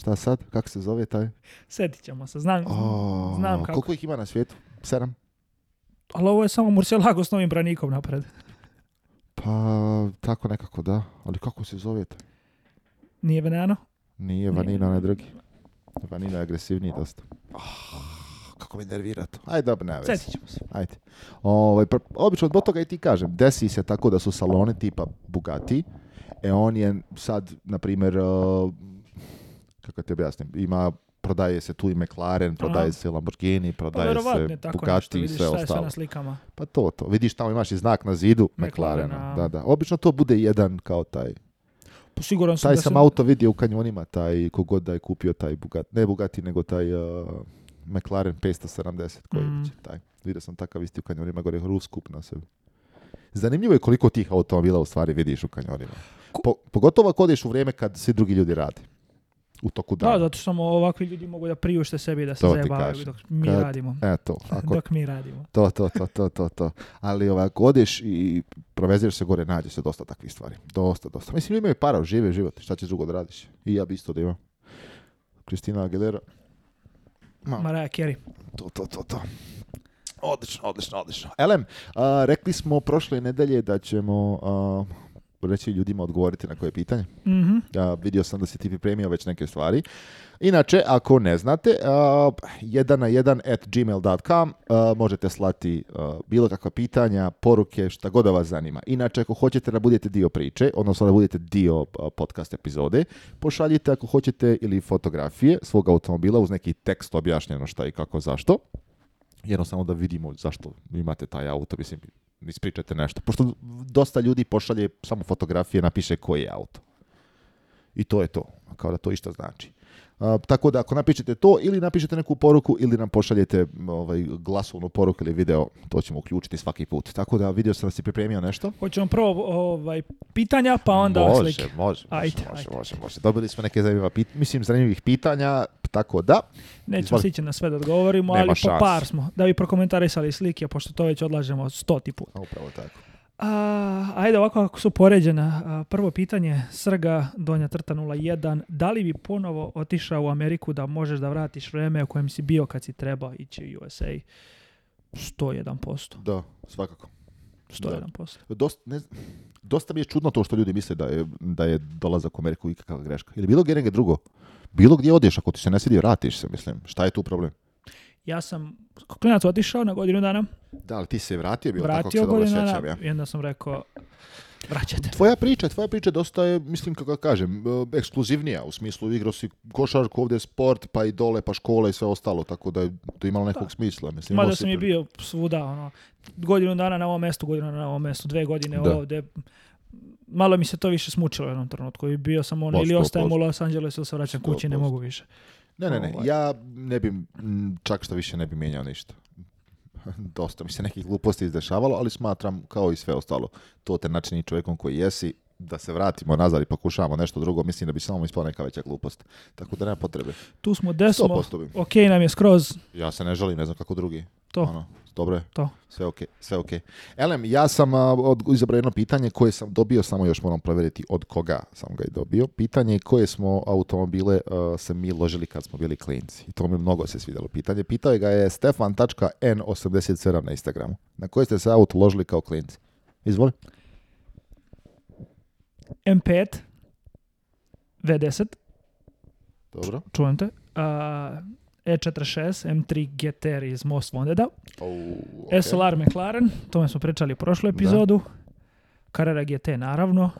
Šta sad? Kako se zove taj? Sjetit ćemo se, znam, znam kako. Koliko ih ima na svijetu? Sedam? Ali ovo je samo Murcielago s novim branikom napred. Pa, tako nekako da. Ali kako se taj? Nije veneno? Nije Vanina, ne drugi. Vanina je agresivniji dosta. Oh, kako me nervira to. Ajde, dobro, ne vezi. ćemo se. Ajde. Ovaj, obično, od toga i ti kažem. Desi se tako da su salone tipa Bugatti. E on je sad, na primjer, eh, kako ti objasnim, ima prodaje se tu i McLaren, prodaje se Lamborghini, pa prodaje pa, se Bugatti i sve ostalo. slikama. Pa to, to. Vidiš tamo imaš i znak na zidu McLarena. Da, da. Obično to bude jedan kao taj pa siguran sam taj da sam, auto vidio u kanjonima, taj kogod da je kupio taj Bugatti, ne Bugatti nego taj uh, McLaren 570 koji mm. će taj. Vidio sam takav isti u kanjonima, gore Rus kup na Zanimljivo je koliko tih automobila u stvari vidiš u kanjonima. pogotovo ako u vrijeme kad svi drugi ljudi radi u toku dana. Da, zato što ovakvi ljudi mogu da priušte sebi da se zajebavaju dok mi radimo. Eto, [laughs] ako, dok mi radimo. To, to, to, to, to, to. Ali ovako, odeš i proveziraš se gore, nađe se dosta takvih stvari. Dosta, dosta. Mislim, imaju para, žive život, šta će drugo da radiš. I ja bi isto da imam. Kristina Aguilera. Ma. Mariah Carey. To, to, to, to. Odlično, odlično, odlično. Elem, rekli smo prošle nedelje da ćemo reći ljudima odgovoriti na koje pitanje. mm vidio sam da si ti pripremio već neke stvari. Inače, ako ne znate, uh, na 1 at gmail.com možete slati bilo kakva pitanja, poruke, šta god da vas zanima. Inače, ako hoćete da budete dio priče, odnosno da budete dio podcast epizode, pošaljite ako hoćete ili fotografije svog automobila uz neki tekst objašnjeno šta i kako, zašto. samo da vidimo zašto imate taj auto, mislim, ispričate nešto. Pošto dosta ljudi pošalje samo fotografije, napiše koji je auto. I to je to, kao da to išta znači tako da ako napišete to ili napišete neku poruku ili nam pošaljete ovaj, glasovnu poruku ili video, to ćemo uključiti svaki put. Tako da vidio sam da si pripremio nešto. Hoćemo prvo ovaj, pitanja pa onda slike. Može, može, može, Dobili smo neke zanimljiva mislim, zanimljivih pitanja, tako da. Nećemo Izvoli. na sve da odgovorimo, ali šans. po par smo. Da bi prokomentarisali slike, pošto to već odlažemo stoti put. Upravo tako. A, ajde ovako ako su poređena. prvo pitanje, Srga, Donja Trta 01, da li bi ponovo otišao u Ameriku da možeš da vratiš vreme u kojem si bio kad si treba ići u USA? 101%. Da, svakako. 101%. Da. Dost, ne, dosta mi je čudno to što ljudi misle da je, da je dolazak u Ameriku ikakva greška. Ili bilo gdje drugo. Bilo gdje odeš, ako ti se ne sidi, vratiš se, mislim. Šta je tu problem? Ja sam, klinac otišao na godinu dana. Da, ali ti se vratio, bio, vratio tako dobro Ja. I onda sam rekao, vraćate. Tvoja priča, tvoja priča dosta je, mislim kako kažem, e, ekskluzivnija u smislu igrao si košarku, ovdje sport, pa i dole, pa škole i sve ostalo, tako da je to imalo nekog pa, smisla. Mislim, Mada sam i bio svuda, ono, godinu dana na ovom mestu, godinu dana na ovom mestu, dve godine ovdje, malo mi se to više smučilo u jednom trenutku i bio sam on ili ostajem u Los Angeles ili se vraćam kući, ne mogu više. Ne, ne, ne. Ovaj. Ja ne bi, čak što više ne bi mijenjao ništa. [laughs] Dosta mi se nekih gluposti izdešavalo, ali smatram, kao i sve ostalo, to te načini čovjekom koji jesi, da se vratimo nazad i pokušavamo nešto drugo, mislim da bi samo ispala neka veća glupost. Tako da nema potrebe. Tu smo desmo, ok nam je skroz. Ja se ne želim, ne znam kako drugi. To. Ono. Dobro je. To. Sve ok, sve ok. Elem, ja sam od, izabrao jedno pitanje koje sam dobio, samo još moram provjeriti od koga sam ga i dobio. Pitanje koje smo automobile se mi ložili kad smo bili klinci. I to mi mnogo se svidjelo pitanje. Pitao je ga je stefan.n87 na Instagramu. Na koje ste se auto ložili kao klinci? Izvoli. M5, V10. Dobro. Čujem te. E46 M3 GTR iz Most Wanted-a. Oh, okay. SLR McLaren, tome smo pričali u prošlu epizodu. Carrera GT naravno.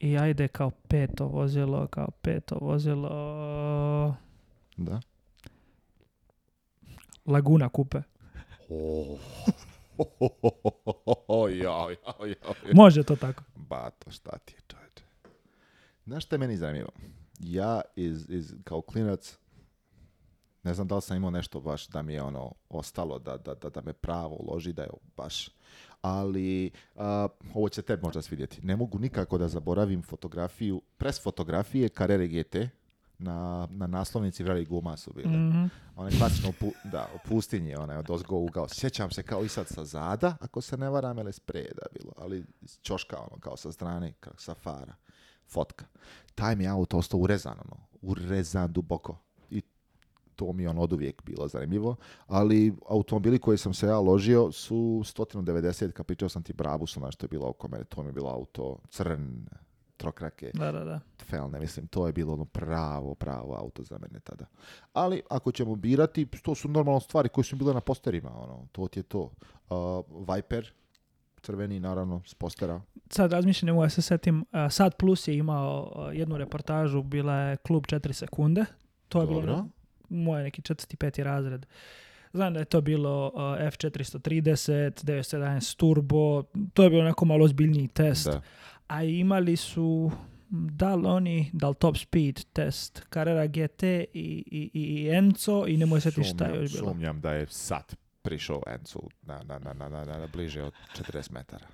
I ajde kao peto vozilo, kao peto vozilo... Da. Laguna kupe. Oh. Može to tako. Bato, šta ti je čovječe. Znaš šta je meni zanimljivo? Ja iz, iz, kao klinac ne znam da li sam imao nešto baš da mi je ono ostalo, da, da, da, da me pravo uloži, da je baš. Ali ovo će te možda svidjeti. Ne mogu nikako da zaboravim fotografiju, pres fotografije Carrere GT, na, na naslovnici vrali guma su bile. mm One klasično u, da, u pustinji, onaj od ozgo ugao. Sjećam se kao i sad sa zada, ako se ne varam, ili spreda bilo, ali čoška ono, kao sa strane, kao sa fara. Fotka. Taj mi je auto ostao urezan, ono, urezan duboko to mi je on od uvijek bilo zanimljivo, ali automobili koji sam se ja ložio su 190, kad pričao sam ti što je bilo oko mene, to mi je bilo auto crn, trokrake, da, da, da. ne mislim, to je bilo ono pravo, pravo auto za mene tada. Ali ako ćemo birati, to su normalno stvari koje su bile na posterima, ono, to ti je to. Uh, Viper, crveni, naravno, s postera. Sad razmišljam, ne mogu se setim, Sad Plus je imao jednu reportažu, bila je Klub 4 sekunde, to je Dobro. bilo moj neki četvrti, peti razred. Znam da je to bilo F430, 911 Turbo, to je bio onako malo ozbiljniji test. A imali su da li oni, da li Top Speed test, Carrera GT i, i, i Enzo i nemoj se ti šta još bilo. Sumnjam da je sad prišao Enzo na, na, na, na, na, bliže od 40 metara.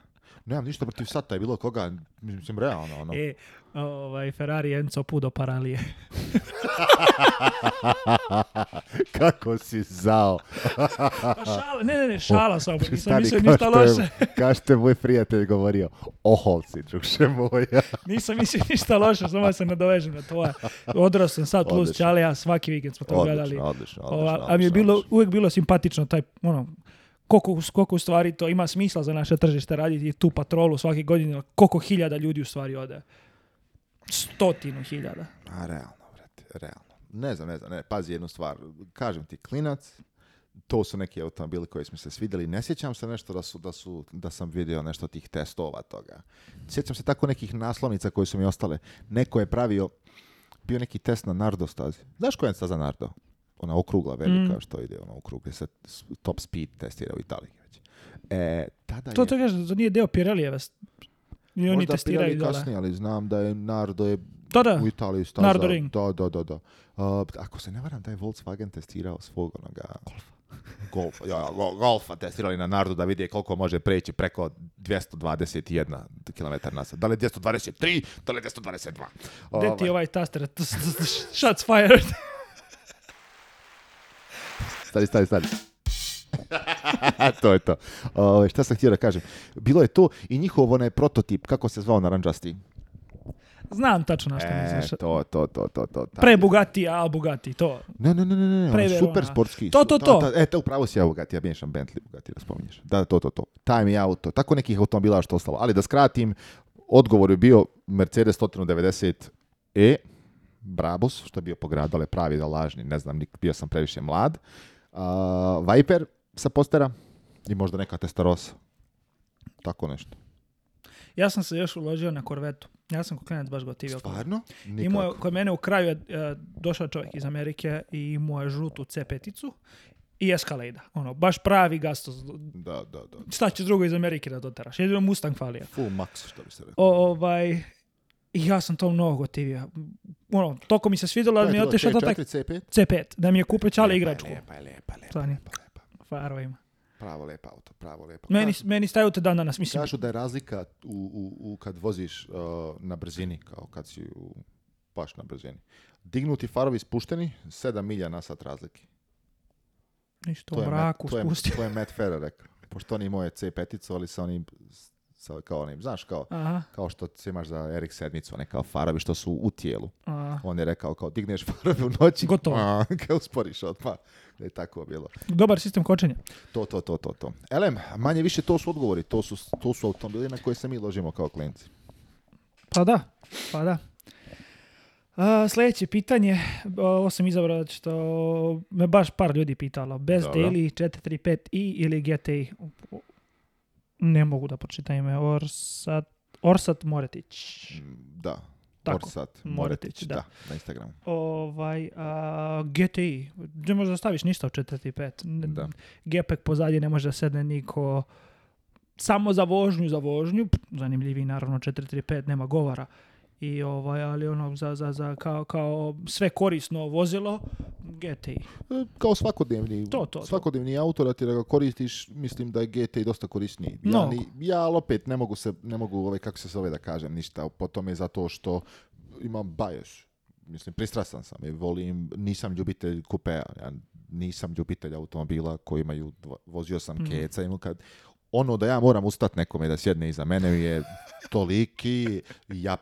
Nemam ništa protiv sata je bilo koga, mislim, realno. Ono. E, ovaj, Ferrari Enzo Pudo Paralije. [laughs] Kako si zao. [laughs] Pa šala, ne, ne, ne, šala sam. Nisam mislio ništa loše. [laughs] Kao moj prijatelj govorio, oholci, druše moj. nisam mislio ništa loše, samo se nadovežem na tvoje. Odrao sam sad plus Čalija, svaki vikend smo to gledali. Odlično, odlično, A mi je bilo, uvijek bilo simpatično taj, ono, koliko, koliko u stvari to ima smisla za naše tržište raditi tu patrolu svake godine, koliko hiljada ljudi u stvari ode stotinu hiljada. A realno, vrati, realno. Ne znam, ne znam, ne, pazi jednu stvar. Kažem ti, klinac, to su neki automobili koji smo se svidjeli. Ne sjećam se nešto da, su, da, su, da sam vidio nešto tih testova toga. Sjećam se tako nekih naslovnica koje su mi ostale. Neko je pravio, bio neki test na Nardo stazi. Znaš koja je staza Nardo? Ona okrugla velika mm. što ide ona u Se top speed testira u Italiji. E, tada to je... to to nije deo Pirelijeva i oni Možda testiraju dole. kasnije, ali znam da je Nardo je da, da. u Italiji staza. Nardo Ring. Da, da, da. da. Uh, ako se ne varam, da je Volkswagen testirao svog onoga... Golfa. [laughs] golfa, ja, golfa testirali na Nardu da vidi koliko može preći preko 221 km na sat. Da li 223, da li 222. Gde ti ovaj. ovaj taster? [laughs] Shots fired. stari, stari, stari. [laughs] to je to. O, ovaj, šta sam htio da kažem? Bilo je to i njihov onaj prototip, kako se zvao Znam tačno na što e, to, to, to, to, to. Pre Bugatti, a Bugatti, to. Ne, ne, ne, ne, ne super sportski. To, to, to. e, to upravo si ja Bugatti, ja miješam Bentley Bugatti, da spominješ. Da, to, to, to. Time i auto, tako nekih automobila što ostalo. Ali da skratim, odgovor je bio Mercedes 190E, Brabus, što je bio pogradale pravi da lažni, ne znam, bio sam previše mlad. Uh, Viper, sa postera i možda neka testarosa. Tako nešto. Ja sam se još uložio na korvetu. Ja sam koklenac baš gotivio. Stvarno? Nikako. je, kod mene u kraju je e, došao čovjek iz Amerike i imao je žutu C5-icu i Escalade. Ono, baš pravi gasto. Da, da, da. Šta ćeš drugo iz Amerike da doteraš? Jedino Mustang falija. Full max, što bi se rekao. O, ovaj, i ja sam to mnogo gotivio. Ono, toko mi se svidjelo da mi je otišao do 4 C5? C5, da mi je kupio čale igračku. Lepa, lepa, lepa, lepa farovima. Pravo lep auto, pravo lep auto. Meni, meni staju te dan danas, mislim. Kažu da je razlika u, u, u kad voziš uh, na brzini, kao kad si u, baš na brzini. Dignuti farovi spušteni, 7 milija na sat razlike. Ništa u mraku to to je Matt Ferrer rekao. Pošto on imao je C icu ali sa onim kao onim, znaš, kao, kao što se imaš za Erik sedmicu, one kao farovi što su u tijelu. Aha. On je rekao kao digneš farove u noći, Gotovo. [laughs] kao usporiš odmah. Da je tako bilo. Dobar sistem kočenja. To, to, to, to, to. Elem, manje više to su odgovori, to su, to su automobili na koje se mi ložimo kao klijenci. Pa da, pa da. Uh, sljedeće pitanje, ovo sam izabrao što me baš par ljudi pitalo. Best Dobro. Daily 435i ili GTI? ne mogu da pročitam ime, Orsat, Orsat Moretić. Mm, da, Orsat Moretić, da. na Instagramu. Ovaj, a, GTI, ne možeš da staviš ništa u 4.5. Da. Gepek pozadje ne može da sedne niko samo za vožnju, za vožnju, zanimljiviji naravno 4.3.5, nema govora i ovaj, ali ono za, za, za kao, kao sve korisno vozilo GTI. E, kao svakodnevni, to, to, svakodnevni to. autor, ti da ga koristiš, mislim da je GTI dosta korisniji. Ja, no. ali opet ne mogu, se, ne mogu ovaj, kako se zove da kažem ništa po tome zato što imam bias. Mislim, pristrasan sam i volim, nisam ljubitelj kupea. Ja nisam ljubitelj automobila koji imaju, vozio sam mm. keca, imam kad ono da ja moram ustat nekome da sjedne iza mene je toliki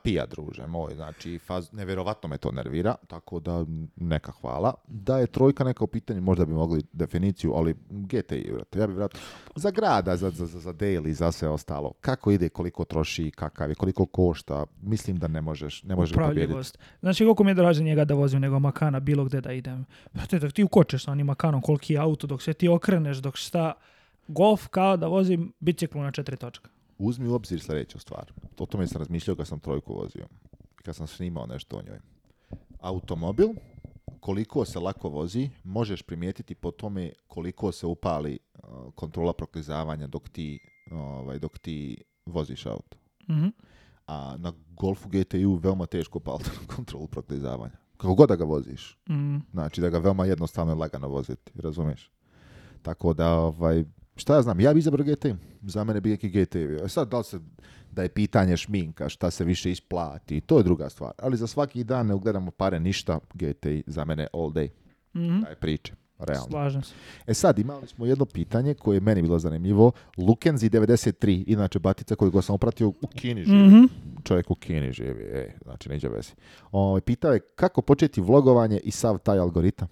pija, druže moj. Znači, faz, nevjerovatno me to nervira, tako da neka hvala. Da je trojka neko pitanje, možda bi mogli definiciju, ali GTI, Ja bi vratio za grada, za, za, za daily, za sve ostalo. Kako ide, koliko troši, kakav je, koliko košta. Mislim da ne možeš, ne možeš pobijediti. Znači, koliko mi je draže njega da vozim nego Makana bilo gde da idem. Znači, ti ukočeš sa onim Makanom, koliki je auto, dok se ti okreneš, dok šta golf kao da vozim biciklu na četiri točka. Uzmi u obzir sljedeću stvar. O tome sam razmišljao kad sam trojku vozio. Kad sam snimao nešto o njoj. Automobil, koliko se lako vozi, možeš primijetiti po tome koliko se upali uh, kontrola proklizavanja dok ti, ovaj, dok ti voziš auto. Mhm. A na Golfu gti veoma teško upali [laughs] kontrolu proklizavanja. Kako god da ga voziš. mm Znači da ga veoma jednostavno i lagano voziti, razumiješ? Tako da, ovaj, šta ja znam, ja bi izabrao GT, Za mene bi neki GT. E sad, da se, da je pitanje šminka, šta se više isplati, to je druga stvar. Ali za svaki dan ne ugledamo pare ništa, GT za mene all day. Mm-hmm. Taj priče. Realno. Slažem se. E sad, imali smo jedno pitanje koje je meni bilo zanimljivo. Lukenzi 93, inače batica koju ga sam opratio, u Kini živi. Mhm. Čovjek u Kini živi, e, znači neđe vezi. O, ovaj, pitao je kako početi vlogovanje i sav taj algoritam.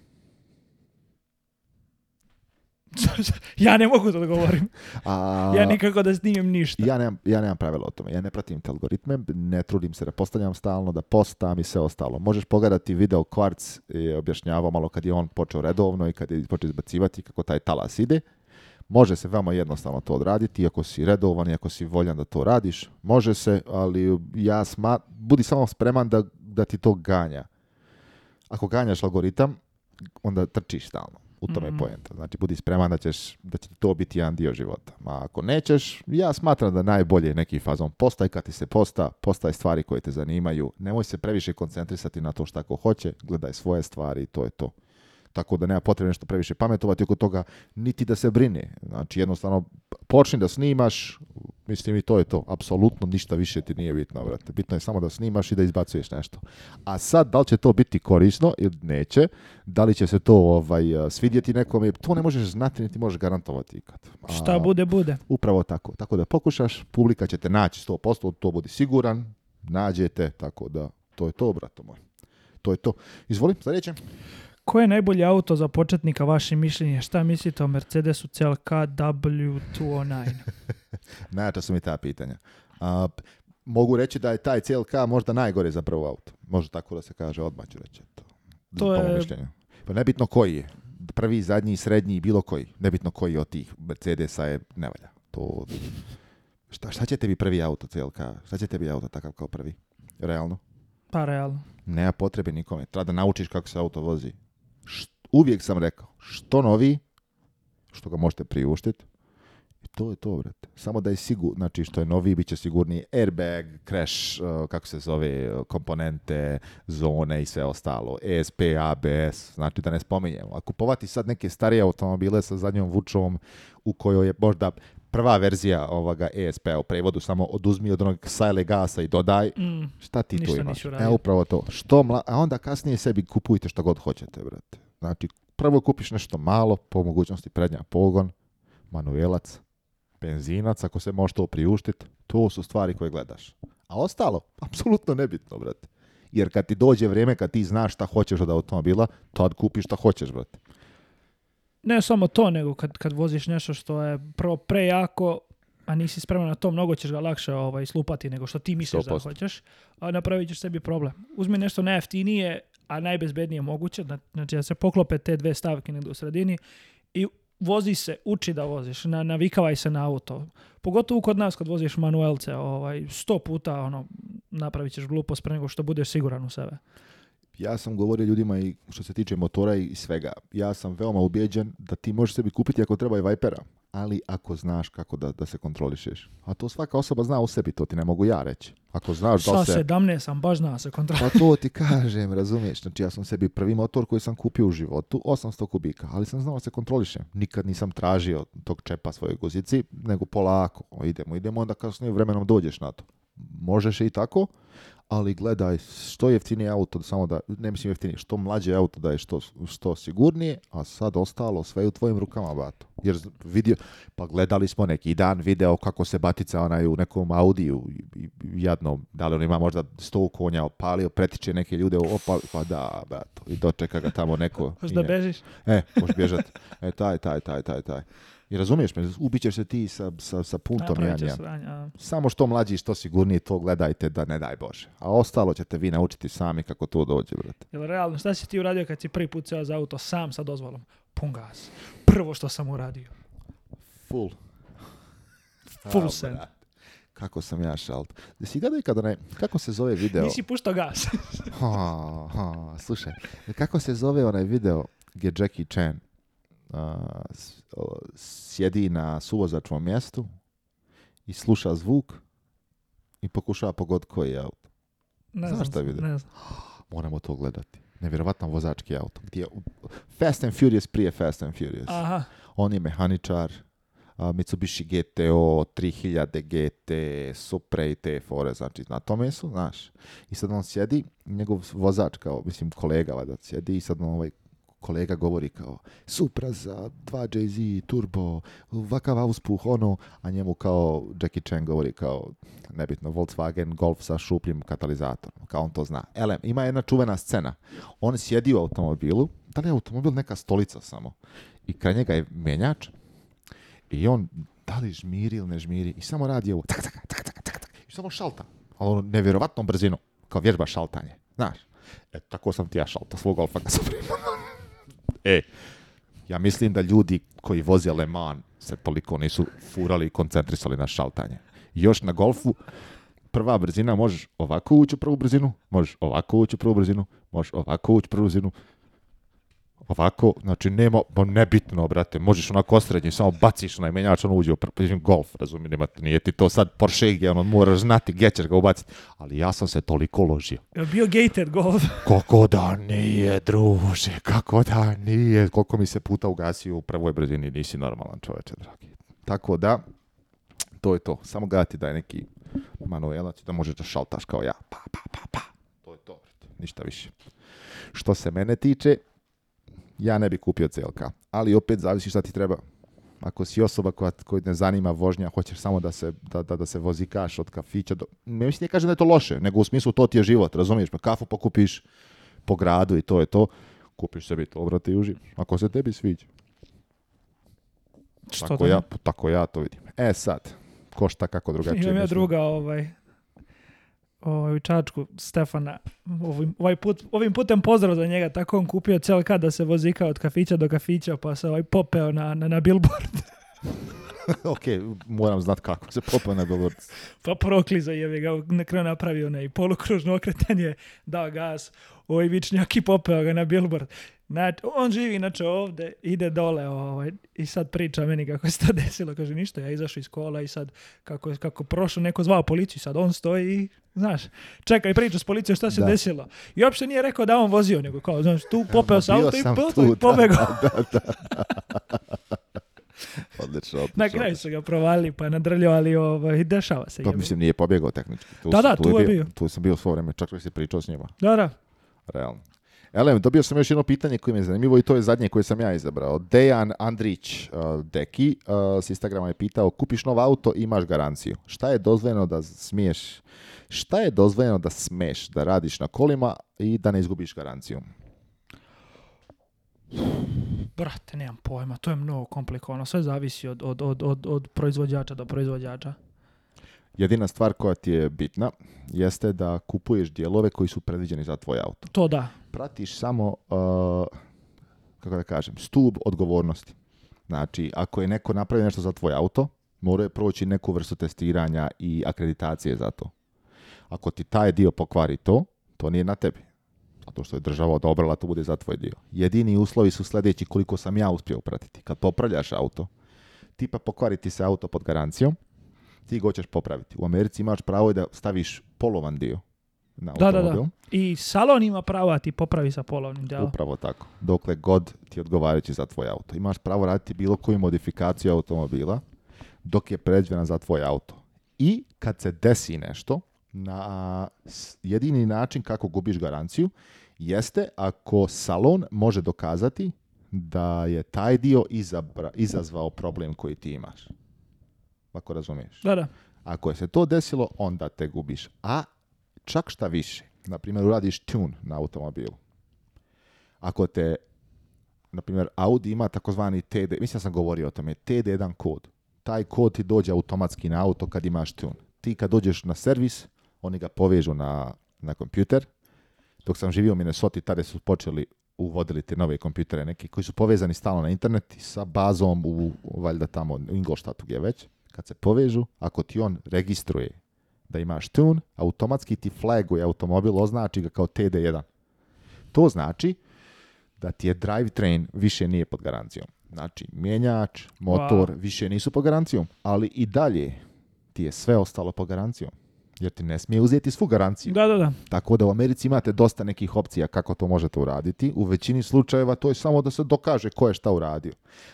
[laughs] ja ne mogu da govorim A, ja nikako da snimim ništa. Ja nemam, ja nemam pravila o tome. Ja ne pratim te algoritme, ne trudim se da postavljam stalno, da postam i sve ostalo. Možeš pogledati video Kvarc je objašnjavao malo kad je on počeo redovno i kad je počeo izbacivati kako taj talas ide. Može se veoma jednostavno to odraditi, ako si redovan i ako si voljan da to radiš, može se, ali ja sma, budi samo spreman da, da ti to ganja. Ako ganjaš algoritam, onda trčiš stalno. U tome mm. poenta. Znači, budi spreman da, ćeš, da će to biti jedan dio života. Ma ako nećeš, ja smatram da najbolje je neki fazon. Postaj kad ti se posta, postaj stvari koje te zanimaju. Nemoj se previše koncentrisati na to što ko hoće, gledaj svoje stvari i to je to tako da nema potrebe nešto previše pametovati oko toga, niti da se brine. Znači, jednostavno, počni da snimaš, mislim i to je to, apsolutno ništa više ti nije bitno, brate. Bitno je samo da snimaš i da izbacuješ nešto. A sad, da li će to biti korisno ili neće, da li će se to ovaj, svidjeti nekom to ne možeš znati, niti možeš garantovati ikad. Šta bude, bude. Upravo tako. Tako da pokušaš, publika će te naći 100%, to budi siguran, nađete, tako da to je to, brato moj. To je to. Izvolim, sljedeće. Ko je najbolji auto za početnika, vaše mišljenje? Šta mislite o Mercedesu CLK W209? Najjača su mi ta pitanja. mogu reći da je taj CLK možda najgore za prvo auto. može tako da se kaže, odmah ću reći. To, to je... Pa nebitno koji je. Prvi, zadnji, srednji, bilo koji. Nebitno koji od tih Mercedesa je nevalja. To... Šta, šta će tebi prvi auto CLK? Šta će tebi auto takav kao prvi? Realno? Pa realno. Nema potrebe nikome. Treba da naučiš kako se auto vozi uvijek sam rekao, što novi, što ga možete priuštiti, to je to, brate. Samo da je sigurno, znači što je novi, bit će sigurniji airbag, crash, uh, kako se zove, uh, komponente, zone i sve ostalo, ESP, ABS, znači da ne spominjemo. A kupovati sad neke starije automobile sa zadnjom vučom u kojoj je možda prva verzija ovoga esp p-a u prevodu, samo oduzmi od onog sajle gasa i dodaj, mm, šta ti tu imaš? E, upravo to. Što A onda kasnije sebi kupujte što god hoćete, brate. Znači, prvo kupiš nešto malo, po mogućnosti prednja pogon, manuelac, benzinac, ako se može to priuštiti, to su stvari koje gledaš. A ostalo, apsolutno nebitno, brate. Jer kad ti dođe vrijeme kad ti znaš šta hoćeš od automobila, tad kupiš šta hoćeš, brate ne samo to, nego kad, kad voziš nešto što je prvo prejako, a nisi spreman na to, mnogo ćeš ga lakše ovaj, slupati nego što ti misliš da hoćeš, a napravit ćeš sebi problem. Uzmi nešto najjeftinije, a najbezbednije moguće, znači da se poklope te dve stavke negdje u sredini i vozi se, uči da voziš, navikavaj se na auto. Pogotovo kod nas kad voziš manuelce, ovaj, sto puta ono, napravit ćeš glupost pre nego što budeš siguran u sebe ja sam govorio ljudima i što se tiče motora i svega. Ja sam veoma ubijeđen da ti možeš sebi kupiti ako treba i Vipera, ali ako znaš kako da, da se kontrolišeš. A to svaka osoba zna o sebi, to ti ne mogu ja reći. Ako znaš da se... sam baš zna se Pa to ti kažem, razumiješ. Znači ja sam sebi prvi motor koji sam kupio u životu, 800 kubika, ali sam znao da se kontrolišem. Nikad nisam tražio tog čepa svojoj guzici, nego polako. idemo, idemo, onda kasnije vremenom dođeš na to. Možeš i tako, ali gledaj što jeftinije auto, samo da, ne mislim jeftinije, što mlađe auto da je što, što sigurnije, a sad ostalo sve u tvojim rukama, bato. Jer vidio, pa gledali smo neki dan video kako se batica onaj u nekom Audiju, jadno, da li on ima možda sto konja opalio, pretiče neke ljude, opal, pa da, bato, i dočeka ga tamo neko. [laughs] da bežiš? E, možeš bježati. E, taj, taj, taj, taj, taj. I razumiješ me, ubićeš se ti sa, sa, sa puntom Samo što mlađi što sigurniji to gledajte da ne daj Bože. A ostalo ćete vi naučiti sami kako to dođe, brate. Jel realno, šta si ti uradio kad si prvi put seo za auto sam sa dozvolom? Pun gas. Prvo što sam uradio. Full. [laughs] Full send. Kako sam ja šalt. si gledaj kada ne, kako se zove video? Nisi puštao gas. [laughs] ha, ha, slušaj, kako se zove onaj video gdje Jackie Chan sjedi na suvozačvom mjestu i sluša zvuk i pokušava pogod koji je auto. Ne Znaš vidim? [gasps] Moramo to gledati. Nevjerovatno vozački auto. Gdje Fast and Furious prije Fast and Furious. Aha. On je mehaničar, Mitsubishi GTO, 3000 GT, Supra i te fore, znači na tome su, znaš. I sad on sjedi, njegov vozač kao, mislim kolega valjda sjedi i sad on ovaj kolega govori kao supra za 2JZ, z turbo, vakav auspuh, ono, a njemu kao Jackie Chan govori kao nebitno Volkswagen Golf sa šupljim katalizatorom, kao on to zna. Ele, ima jedna čuvena scena. On sjedi u automobilu, da li je automobil neka stolica samo, i kraj njega je menjač i on da li žmiri ili ne žmiri i samo radi ovo, tak, tak, tak, tak, tak, samo šalta, ali ono nevjerovatnom brzinom, kao vježba šaltanje, znaš. E, tako sam ti ja šalta svog golfa kad sam E, ja mislim da ljudi koji voze Le Mans se toliko nisu furali i koncentrisali na šaltanje. Još na golfu, prva brzina, možeš ovako ući u prvu brzinu, možeš ovako ući u prvu brzinu, možeš ovako ući u prvu brzinu, ovako, znači nema, nebitno, brate, možeš onako osrednji, samo baciš na imenjač, on uđe u prpižim golf, razumijem, nema, nije ti to sad Porsche gdje, ono, moraš znati gdje ćeš ga ubaciti, ali ja sam se toliko ložio. Je bio gated golf? [laughs] Kako da nije, druže, kako da nije, koliko mi se puta ugasio u prvoj brzini, nisi normalan čoveče, dragi. Tako da, to je to, samo ga ti daj neki manuelac da možeš da šaltaš kao ja, pa, pa, pa, pa, to je to, ništa više. Što se mene tiče, ja ne bi kupio CLK. Ali opet zavisi šta ti treba. Ako si osoba koja, koja ne zanima vožnja, hoćeš samo da se, da, da, da se vozikaš od kafića do... Ne mislim, ne kažem da je to loše, nego u smislu to ti je život, razumiješ me? Kafu pokupiš po gradu i to je to. Kupiš sebi to, brate, i uživaš. Ako se tebi sviđa. Što tako, ja, tako ja to vidim. E sad, ko šta kako drugačije. Imam ja druga, ovaj, ovaj, u Čačku, Stefana, ovim, ovaj put, ovim putem pozdrav za njega, tako on kupio kad da se vozika od kafića do kafića, pa se ovaj popeo na, na, na billboard. [laughs] ok, moram znat kako se popeo na billboard. pa prokliza je ga, na kraju napravio onaj polukružno okretanje, dao gas, ovaj vičnjak i popeo ga na billboard. Znači, on živi inače ovdje, ide dole ovaj, i sad priča meni kako se to [laughs] desilo. Kaže, ništa, ja izašao iz kola i sad kako, kako prošao, neko zvao policiju, sad on stoji i, znaš, čeka i priča s policijom šta se desilo. I uopće nije rekao da on vozio, nego kao, znaš, tu popeo sa auto i, pobjegao. pobegao. [laughs] odlično, Na kraju su ga provali pa nadrljio, ali i ovaj, dešava se. Pa to mislim nije pobjegao tehnički. Tu, da, da, tu, je bio. Tu sam bio svoje vrijeme, čak se pričao s njima. Da, da. Realno. Elem, dobio sam još jedno pitanje koje mi je zanimljivo i to je zadnje koje sam ja izabrao. Dejan Andrić e, Deki e, s Instagrama je pitao, kupiš novo auto, imaš garanciju. Šta je dozvoljeno da smiješ? Šta je dozvoljeno da smeš da radiš na kolima i da ne izgubiš garanciju? Brate, nemam pojma, to je mnogo komplikovano, sve zavisi od, od, od, od proizvođača do proizvođača. Jedina stvar koja ti je bitna jeste da kupuješ dijelove koji su predviđeni za tvoj auto. To da pratiš samo, uh, kako da kažem, stub odgovornosti. Znači, ako je neko napravio nešto za tvoj auto, mora je proći neku vrstu testiranja i akreditacije za to. Ako ti taj dio pokvari to, to nije na tebi. Zato što je država odobrala, to bude za tvoj dio. Jedini uslovi su sljedeći koliko sam ja uspio pratiti. Kad popravljaš auto, ti pa pokvariti se auto pod garancijom, ti ga hoćeš popraviti. U Americi imaš pravo da staviš polovan dio na da, Da, I salon ima pravo da ti popravi sa polovnim djelom. Upravo tako. Dokle god ti odgovarajući za tvoj auto. Imaš pravo raditi bilo koju modifikaciju automobila dok je pređena za tvoj auto. I kad se desi nešto, na jedini način kako gubiš garanciju jeste ako salon može dokazati da je taj dio izazvao problem koji ti imaš. Ako razumiješ? Da, da. Ako je se to desilo, onda te gubiš. A Čak šta više. Na primjer, uradiš tune na automobilu. Ako te, na primjer, Audi ima takozvani TD, mislim sam govorio o tome, TD1 kod. Taj kod ti dođe automatski na auto kad imaš tune. Ti kad dođeš na servis, oni ga povežu na, na kompjuter. Dok sam živio u Minnesota, tada su počeli uvodili te nove kompjutere neki koji su povezani stalno na internet sa bazom u, valjda tamo u Ingolštatu gdje već, kad se povežu, ako ti on registruje da imaš tune, automatski ti flaguje automobil, označi ga kao TD1. To znači da ti je drivetrain više nije pod garancijom. Znači, mjenjač, motor više nisu pod garancijom, ali i dalje ti je sve ostalo pod garancijom. Jer ti ne smije uzeti svu garanciju. Da, da, da. Tako da u Americi imate dosta nekih opcija kako to možete uraditi. U većini slučajeva to je samo da se dokaže ko je šta uradio.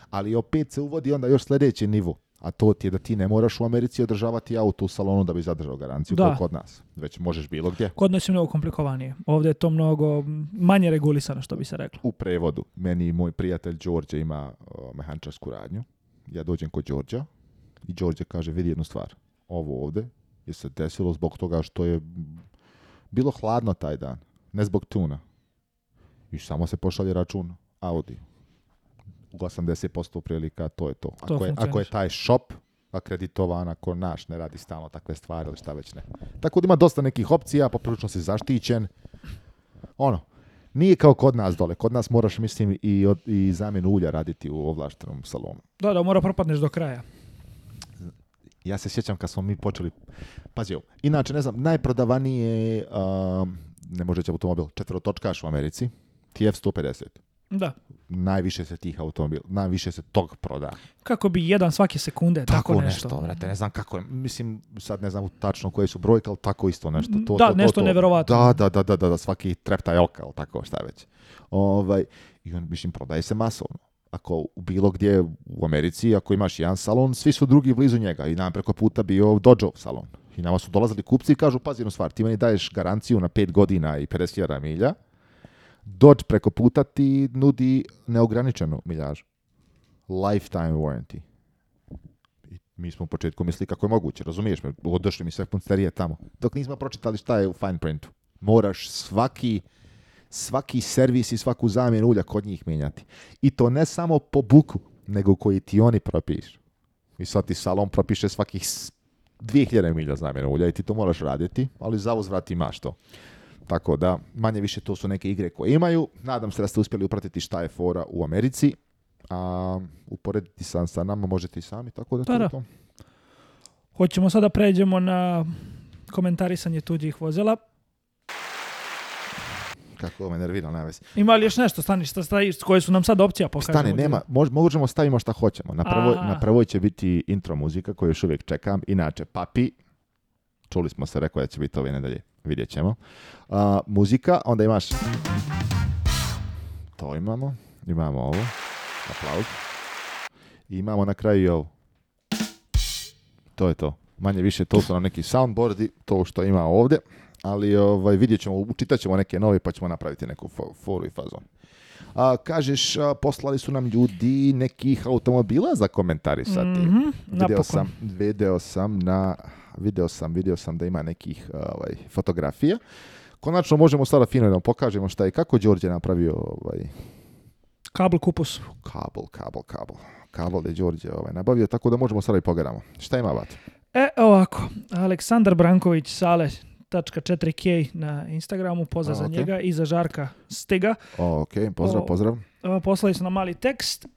Ali opet se uvodi onda još sljedeći nivu a to ti je da ti ne moraš u Americi održavati auto u salonu da bi zadržao garanciju da. kod nas. Već možeš bilo gdje. Kod nas je mnogo komplikovanije. Ovdje je to mnogo manje regulisano, što bi se reklo. U prevodu. Meni i moj prijatelj Đorđe ima uh, mehančarsku radnju. Ja dođem kod Đorđa i Đorđe kaže, vidi jednu stvar. Ovo ovdje je se desilo zbog toga što je bilo hladno taj dan. Ne zbog tuna. I samo se pošalje račun Audi u 80% prilika to je to. Ako, je, ako je taj shop akreditovan, ako naš ne radi stalno takve stvari ili šta već ne. Tako da ima dosta nekih opcija, poprilično si zaštićen. Ono, nije kao kod nas dole. Kod nas moraš, mislim, i, i zamjenu ulja raditi u ovlaštenom salonu. Da, da, mora propadneš do kraja. Ja se sjećam kad smo mi počeli... Pazi, inače, ne znam, najprodavanije... Um, ne može automobil, četvrotočkaš u Americi, TF150. Da. Najviše se tih automobila, najviše se tog proda. Kako bi jedan svake sekunde, tako, tako nešto. nešto ne znam kako je, mislim, sad ne znam tačno koje su brojke, ali tako isto nešto. Mm, to, da, to, nešto to, to. Da, da, da, da, da, da, svaki je oka, ali tako, šta već. Ovaj, I on, mislim, prodaje se masovno. Ako u bilo gdje u Americi, ako imaš jedan salon, svi su drugi blizu njega. I nam preko puta bio Dojo salon. I nama su dolazili kupci i kažu, pazi jednu stvar, ti meni daješ garanciju na 5 godina i 50.000 milja, Dodge preko puta ti nudi neograničenu miljažu. Lifetime warranty. I mi smo u početku mislili kako je moguće, razumiješ me, odošli mi sve punsterije tamo. Dok nismo pročitali šta je u fine printu. Moraš svaki, svaki servis i svaku zamjenu ulja kod njih mijenjati. I to ne samo po buku, nego koji ti oni propišu. I sad ti salon propiše svakih 2000 milja zamjena ulja i ti to moraš raditi, ali za uzvrat imaš to. Tako da, manje više to su neke igre koje imaju. Nadam se da ste uspjeli upratiti šta je fora u Americi. A uporediti sam sa nama možete i sami, tako da, pa da. Hoćemo sada pređemo na komentarisanje tuđih vozila. Kako me nervira, vezi. Ima li još nešto, stani, šta koje su nam sad opcija pokažemo? Stani, nema, možemo stavimo šta hoćemo. Na, prvoj, na će biti intro muzika koju još uvijek čekam. Inače, Papi, čuli smo se, rekao da će biti ove nedelje vidjet ćemo. muzika, onda imaš... To imamo. Imamo ovo. Aplauz. I imamo na kraju i ovo. To je to. Manje više to su nam neki soundboardi, to što ima ovdje. Ali ovaj, vidjet ćemo, učitat ćemo neke nove pa ćemo napraviti neku foru i fazon. A, kažeš, poslali su nam ljudi nekih automobila za komentarisati. Mm-hmm, video, sam, video sam na video sam, video sam da ima nekih e, ovaj, fotografija. Konačno možemo sada finalno pokažemo šta i kako Đorđe napravio ovaj, Kabel kupus. Kabel, kabel, kabel. Kabel je Đorđe ovaj, nabavio, tako da možemo sada i pogledamo. Šta ima vat? E, ovako, Aleksandar Branković, sale, tačka 4K na Instagramu, pozdrav za njega i za Žarka Stega. Okej, ok, pozdrav, pozdrav. poslali su nam mali tekst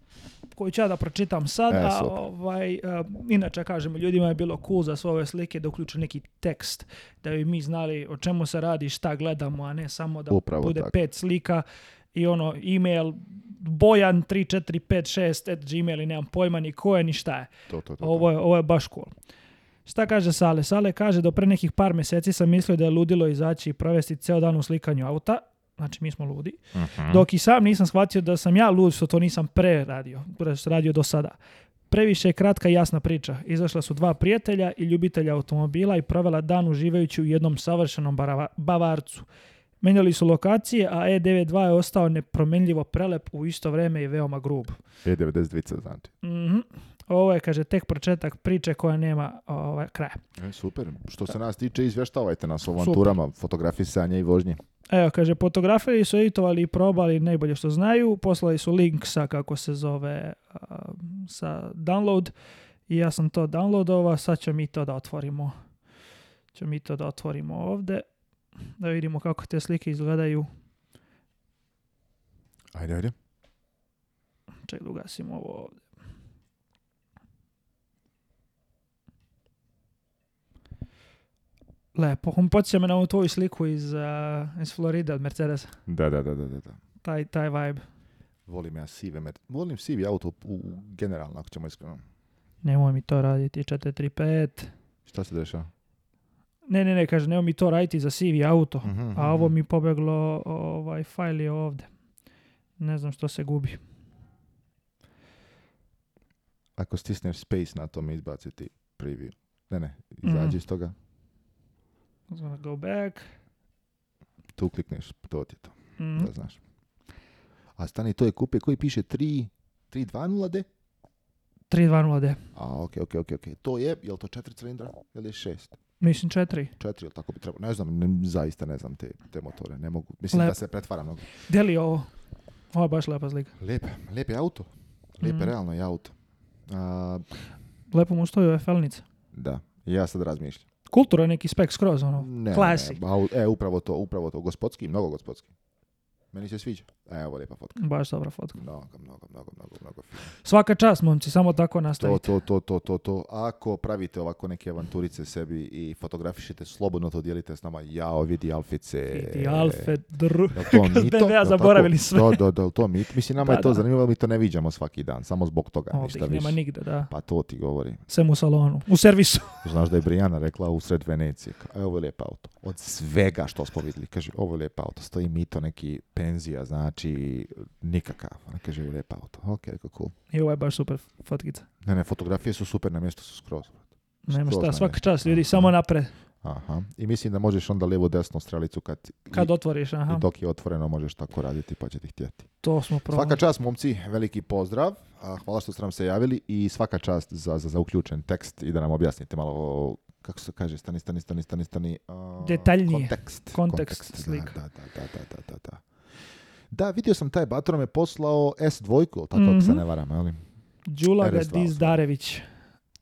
koju ću ja da pročitam sad, e, ovaj, e, inače kažemo, ljudima je bilo cool za sve ove slike da uključu neki tekst, da bi mi znali o čemu se radi, šta gledamo, a ne samo da bude pet slika i ono email bojan 3456 at gmail i nemam pojma ni ko je ni šta je. ovo, je ovo je baš cool. Šta kaže Sale? Sale kaže da pre nekih par mjeseci sam mislio da je ludilo izaći i provesti ceo dan u slikanju auta, Znači, mi smo ludi. Mhm. Dok i sam nisam shvatio da sam ja lud što to nisam pre radio, radio do sada. Previše je kratka i jasna priča. Izašla su dva prijatelja i ljubitelja automobila i provela dan uživajući u jednom savršenom bavarcu. Menjali su lokacije, a E92 je ostao nepromenljivo prelep u isto vrijeme i veoma grub. E92, znači. Mhm. Ovo je, kaže, tek početak priče koja nema ovaj, kraja. E, super. Što se nas tiče, izvještavajte nas o avanturama, fotografisanja i vožnje. Evo, kaže, fotograferi su editovali i probali najbolje što znaju, poslali su link sa, kako se zove, sa download i ja sam to downloadovao, sad ćemo mi to da otvorimo. Ćemo mi to da otvorimo ovde, da vidimo kako te slike izgledaju. Ajde, ajde. Ček, da ugasimo ovo ovde. Lepo. On hm, podsjeća me na ovu tvoju sliku iz, uh, iz Floride od Mercedesa. Da, da, da, da, da. Taj, taj vibe. Volim ja sive, volim sivi auto u, generalno, ako ćemo iskreno. Nemoj mi to raditi, 435. Šta se dešava? Ne, ne, ne, kaže, nemoj mi to raditi za sivi auto, mhm, mhm, a ovo mhm. mi pobeglo, ovaj, fajl je ovde. Ne znam što se gubi. Ako stisneš space na to mi izbaciti preview. Ne, ne, izađi iz toga was gonna go back. Tu klikneš, to ti je to. mm Da znaš. A stani, to je kupe koji piše 3, 320D? 320D. A, ok, ok, ok, ok. To je, je li to četiri cilindra ili šest? Mislim četiri. Četiri, tako bi trebalo. Ne znam, ne, zaista ne znam te, te motore. Ne mogu, mislim da se pretvara mnogo. Gdje ovo? Ovo baš lepa zlika. Lijep, lijep auto. Lijep mhm. realno je auto. A... Lepo mu stoju FL-nice. Da, ja sad razmišljam kultura neki spek skroz, ono, ne, e, upravo to, upravo to, gospodski, mnogo gospodski. Meni se sviđa. evo lijepa fotka. Baš dobra fotka. Mnogo, mnogo, mnogo, mnogo, mnogo Svaka čast, momci, samo tako nastavite. To, to, to, to, to, Ako pravite ovako neke avanturice sebi i fotografišite, slobodno to dijelite s nama. Jao, vidi Alfice. Vidi Alfe, dru. zaboravili sve. Da, da, to mit. Mislim, nama je to zanimljivo, mi to ne viđamo svaki dan, samo zbog toga. ništa više. nema nigde, da. Pa to ti govori. Sem u salonu, u servisu. [laughs] Znaš da je Brijana rekla u sred Venecije. Evo je auto. Od svega što smo Kaže, ovo je auto. Stoji mito neki tenzija, znači nikakav. Ona kaže, lijep auto. Ok, rekao, cool. I ovo je baš super fotkica. Ne, ne, fotografije su super, na mjestu su skroz. Nema šta, svaka čast, ljudi, samo napred. Aha. I mislim da možeš onda lijevo desnu strelicu kad... Kad i, otvoriš, aha. I dok je otvoreno možeš tako raditi pa će ti htjeti. To smo Svaka čast momci, veliki pozdrav. A, hvala što ste nam se javili i svaka čast za, za, za uključen tekst i da nam objasnite malo kako se kaže, stani, stani, stani, Detaljnije. Kontekst. Kontekst, kontekst slika. Da, vidio sam taj Batro je poslao S2, tako mm se mhm. ne varam, ali... Đula Dizdarević.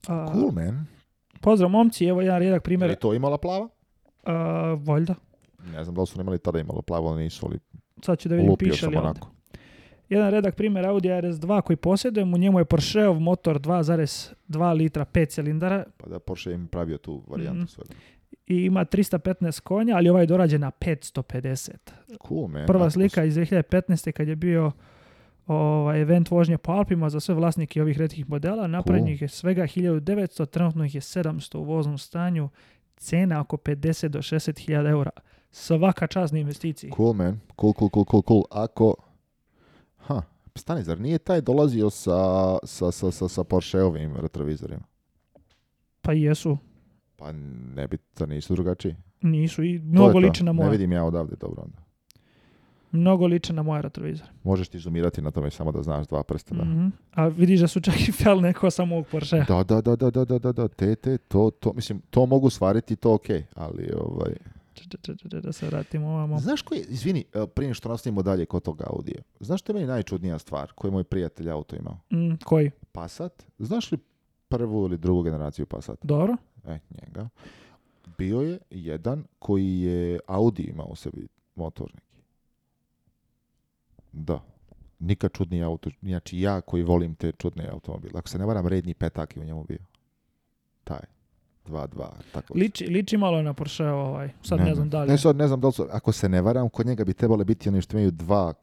cool, man. Pozdrav, momci, evo jedan redak primjer. Je to imala plava? Uh, valjda. Ne znam da li su imali tada imalo plavo, ali nisu, ali Sad ću da vidim piše li onako Jedan redak primjer Audi RS2 koji posjedujem, u njemu je Porscheov motor 2,2 litra 5 cilindara. Pa da, Porsche im pravio tu varijantu mm svega i ima 315 konja, ali ovaj je dorađen na 550. Cool, man. Prva slika iz 2015. kad je bio ovaj, event vožnje po Alpima za sve vlasnike ovih redkih modela. Napravljenih je svega 1900, trenutno ih je 700 u voznom stanju. Cena oko 50 do 60 hiljada eura. Svaka čast na investiciji. Cool, man. Cool, cool, cool, cool, cool. Ako... Ha, stani, zar nije taj dolazio sa, sa, sa, sa, sa Porsche-ovim retrovizorima? Pa jesu. Pa ne bi, to nisu drugačiji. Nisu i mnogo liče na moje. Ne vidim ja odavde dobro onda. Mnogo liče na moje retrovizor. Možeš ti zoomirati na tome samo da znaš dva prsta. Da. Mhm. A vidiš da su čak i fel neko samo ovog Porsche. Da, da, da, da, da, da, da, da, te, te, to, to, mislim, to mogu stvariti, to ok, ali ovaj... Da se vratimo ovamo. Znaš koji, izvini, e, prije što nastavimo dalje kod toga Audija. Znaš što je meni najčudnija stvar koju je moj prijatelj auto imao? Mm, koji? Passat. Znaš li prvu ili drugu generaciju Passata? Dobro e, njega, bio je jedan koji je Audi imao u sebi motornik. Da. Nikad čudni auto. Znači ja koji volim te čudne automobile. Ako se ne varam, redni petak je u njemu bio. Taj. 2-2. Tako liči, liči malo na Porsche ovaj. Sad ne, znam da Ne, sad ne znam da ako se ne varam, kod njega bi trebalo biti oni što imaju dva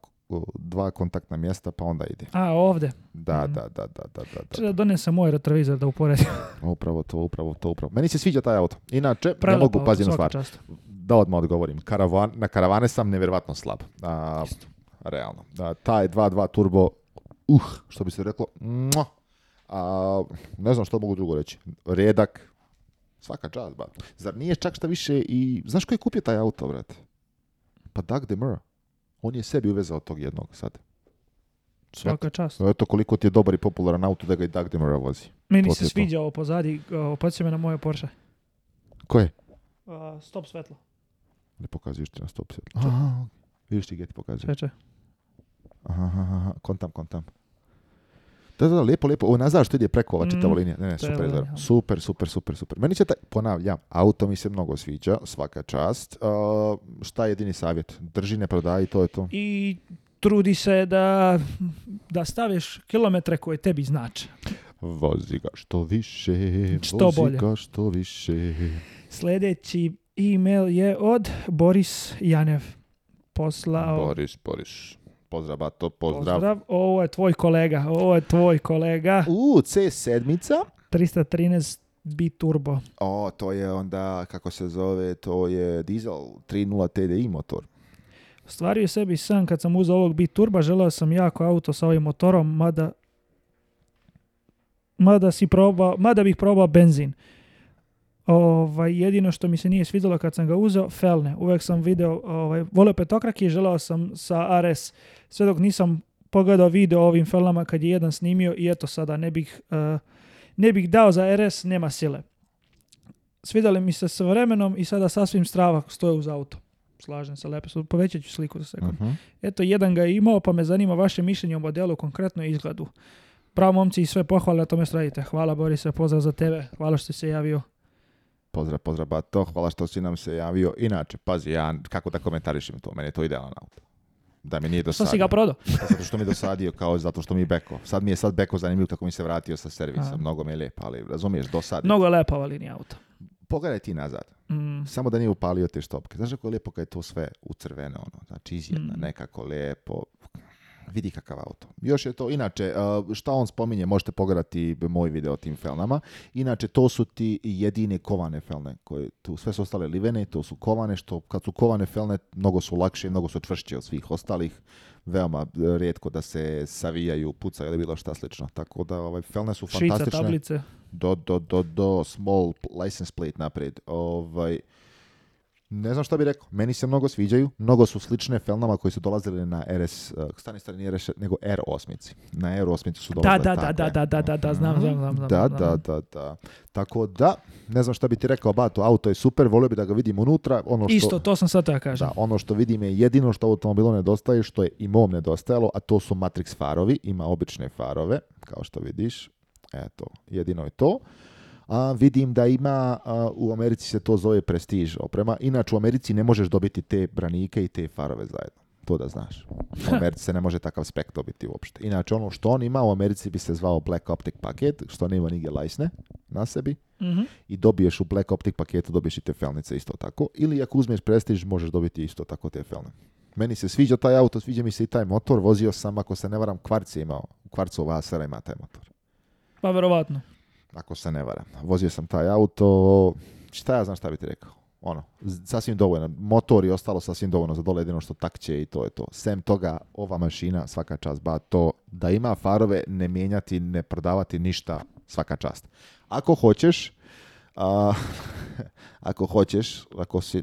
dva kontaktna mjesta pa onda ide. A, ovdje? Da, mm. da, da, da, da, da. Če da donesem moj retrovizor da uporedim. [laughs] upravo to, upravo to, upravo. Meni se sviđa taj auto. Inače, ne mogu paziti na stvar. Čast. Da odmah odgovorim. Karavan, na karavane sam nevjerovatno slab. A, realno. Da, taj 2.2 turbo, uh, što bi se reklo, A, ne znam što mogu drugo reći. Redak, svaka čast, ba. Zar nije čak šta više i... Znaš ko je kupio taj auto, brate? Pa Doug DeMura on je sebi uvezao tog jednog sad. Svaka čast. Eto koliko ti je dobar i popularan auto da ga i Doug vozi. Meni to se sviđa ovo pozadi, opacio me na moje Porsche. Koje? Uh, stop svetlo. Ne pokazuješ ti na stop svetlo. Aha, vidiš ti gdje ti pokazuje. Aha, aha, aha, kontam, kontam. Da, da, lepo, lepo. Ovo nazad što ide preko ova čitava mm, Ne, ne, super, super, super, super, super. Meni će taj, ponavljam, auto mi se mnogo sviđa, svaka čast. Uh, šta jedini savjet? Drži, ne prodaj, to je to. I trudi se da, da staviš kilometre koje tebi znače. Vozi ga što više, što vozi bolje. što više. Sljedeći email je od Boris Janev. Poslao... Boris, Boris. Pozdrav, Bato, pozdrav. pozdrav. Ovo je tvoj kolega, ovo je tvoj kolega. U, C7. 313 bi turbo. O, to je onda, kako se zove, to je dizel 3.0 TDI motor. Stvario sebi sam kad sam uzao ovog bit turba, želeo sam jako auto sa ovim motorom, mada mada si proba, mada bih probao benzin. Ovaj, jedino što mi se nije svidjelo kad sam ga uzeo, felne. Uvijek sam video, ovaj, volio petokraki i želao sam sa RS. Sve dok nisam pogledao video ovim felnama kad je jedan snimio i eto sada ne bih, eh, ne bih dao za RS, nema sile. Svidjeli mi se s vremenom i sada sasvim strava stoje uz auto. Slažem se, lepe. Povećat ću sliku za sekund. Mhm. Eto, jedan ga je imao, pa me zanima vaše mišljenje o modelu, konkretno izgledu. Bravo momci i sve pohvale na tome što radite. Hvala se pozdrav za tebe. Hvala što si se javio. Pozdrav, pozdrav Bato, hvala što si nam se javio. Inače, pazi, ja kako da komentarišim to, meni je to idealan auto. Da mi nije dosadio. Što si ga prodao? Pa zato što mi je dosadio, kao zato što mi je beko. Sad mi je sad beko zanimljiv kako mi se vratio sa servisa. A. Mnogo mi je lijepo, ali razumiješ, dosadio. Mnogo je lepa ova linija auto. Pogledaj ti nazad. Mm. Samo da nije upalio te štopke. Znaš kako je lijepo kad je to sve u crvene, ono, znači izjedna, mm. nekako lijepo vidi kakav auto. Još je to, inače, e, šta on spominje, možete pogledati moj video o tim felnama. Inače, to su ti jedine kovane felne, koje tu sve su ostale livene, to su kovane, što kad su kovane felne, mnogo su lakše, mnogo su čvršće od svih ostalih, veoma e, rijetko da se savijaju, pucaju ili bilo šta slično. Tako da, ovaj, felne su fantastične. Švica, tablice. Do, do, do, do, small license plate naprijed. Ovaj, ne znam šta bi rekao. Meni se mnogo sviđaju, mnogo su slične filmama koji su dolazili na RS, e, stani stani nije RS, nego R8. Na R8 su dolazili. Da, da, da, da, da, da, da, da, znam, znam, znam. Da, da, da, da. Tako da, ne znam šta bi ti rekao, Bato, auto je super, volio bih da ga vidim unutra. Ono što, Isto, to sam sad to ja kažem. Da, ono što vidim je jedino što automobilu nedostaje, što je i mom nedostajalo, a to su Matrix farovi, ima obične farove, kao što vidiš. Eto, jedino je to a vidim da ima, u Americi se to zove prestiž oprema, inače u Americi ne možeš dobiti te branike i te farove zajedno. To da znaš. [laughs] U Americi se ne može takav spek dobiti uopšte. Inače, ono što on ima u Americi bi se zvao Black Optic paket, što nema nigdje lajsne na sebi. Mhm. I dobiješ u Black Optic paketu, dobiješ i te felnice isto tako. Ili ako uzmeš prestiž, možeš dobiti isto tako te felne. Meni se sviđa taj auto, sviđa mi se i taj motor. Vozio sam, ako se ne varam, kvarci imao. Kvarcova Asera ima taj motor. Pa verovatno ako se ne varam. Vozio sam taj auto, šta ja znam šta bi ti rekao. Ono, sasvim dovoljno. Motor je ostalo sasvim dovoljno za dole, jedino što takće i to je to. Sem toga, ova mašina, svaka čast, ba to da ima farove, ne mijenjati, ne prodavati ništa, svaka čast. Ako hoćeš, a, [laughs] ako hoćeš,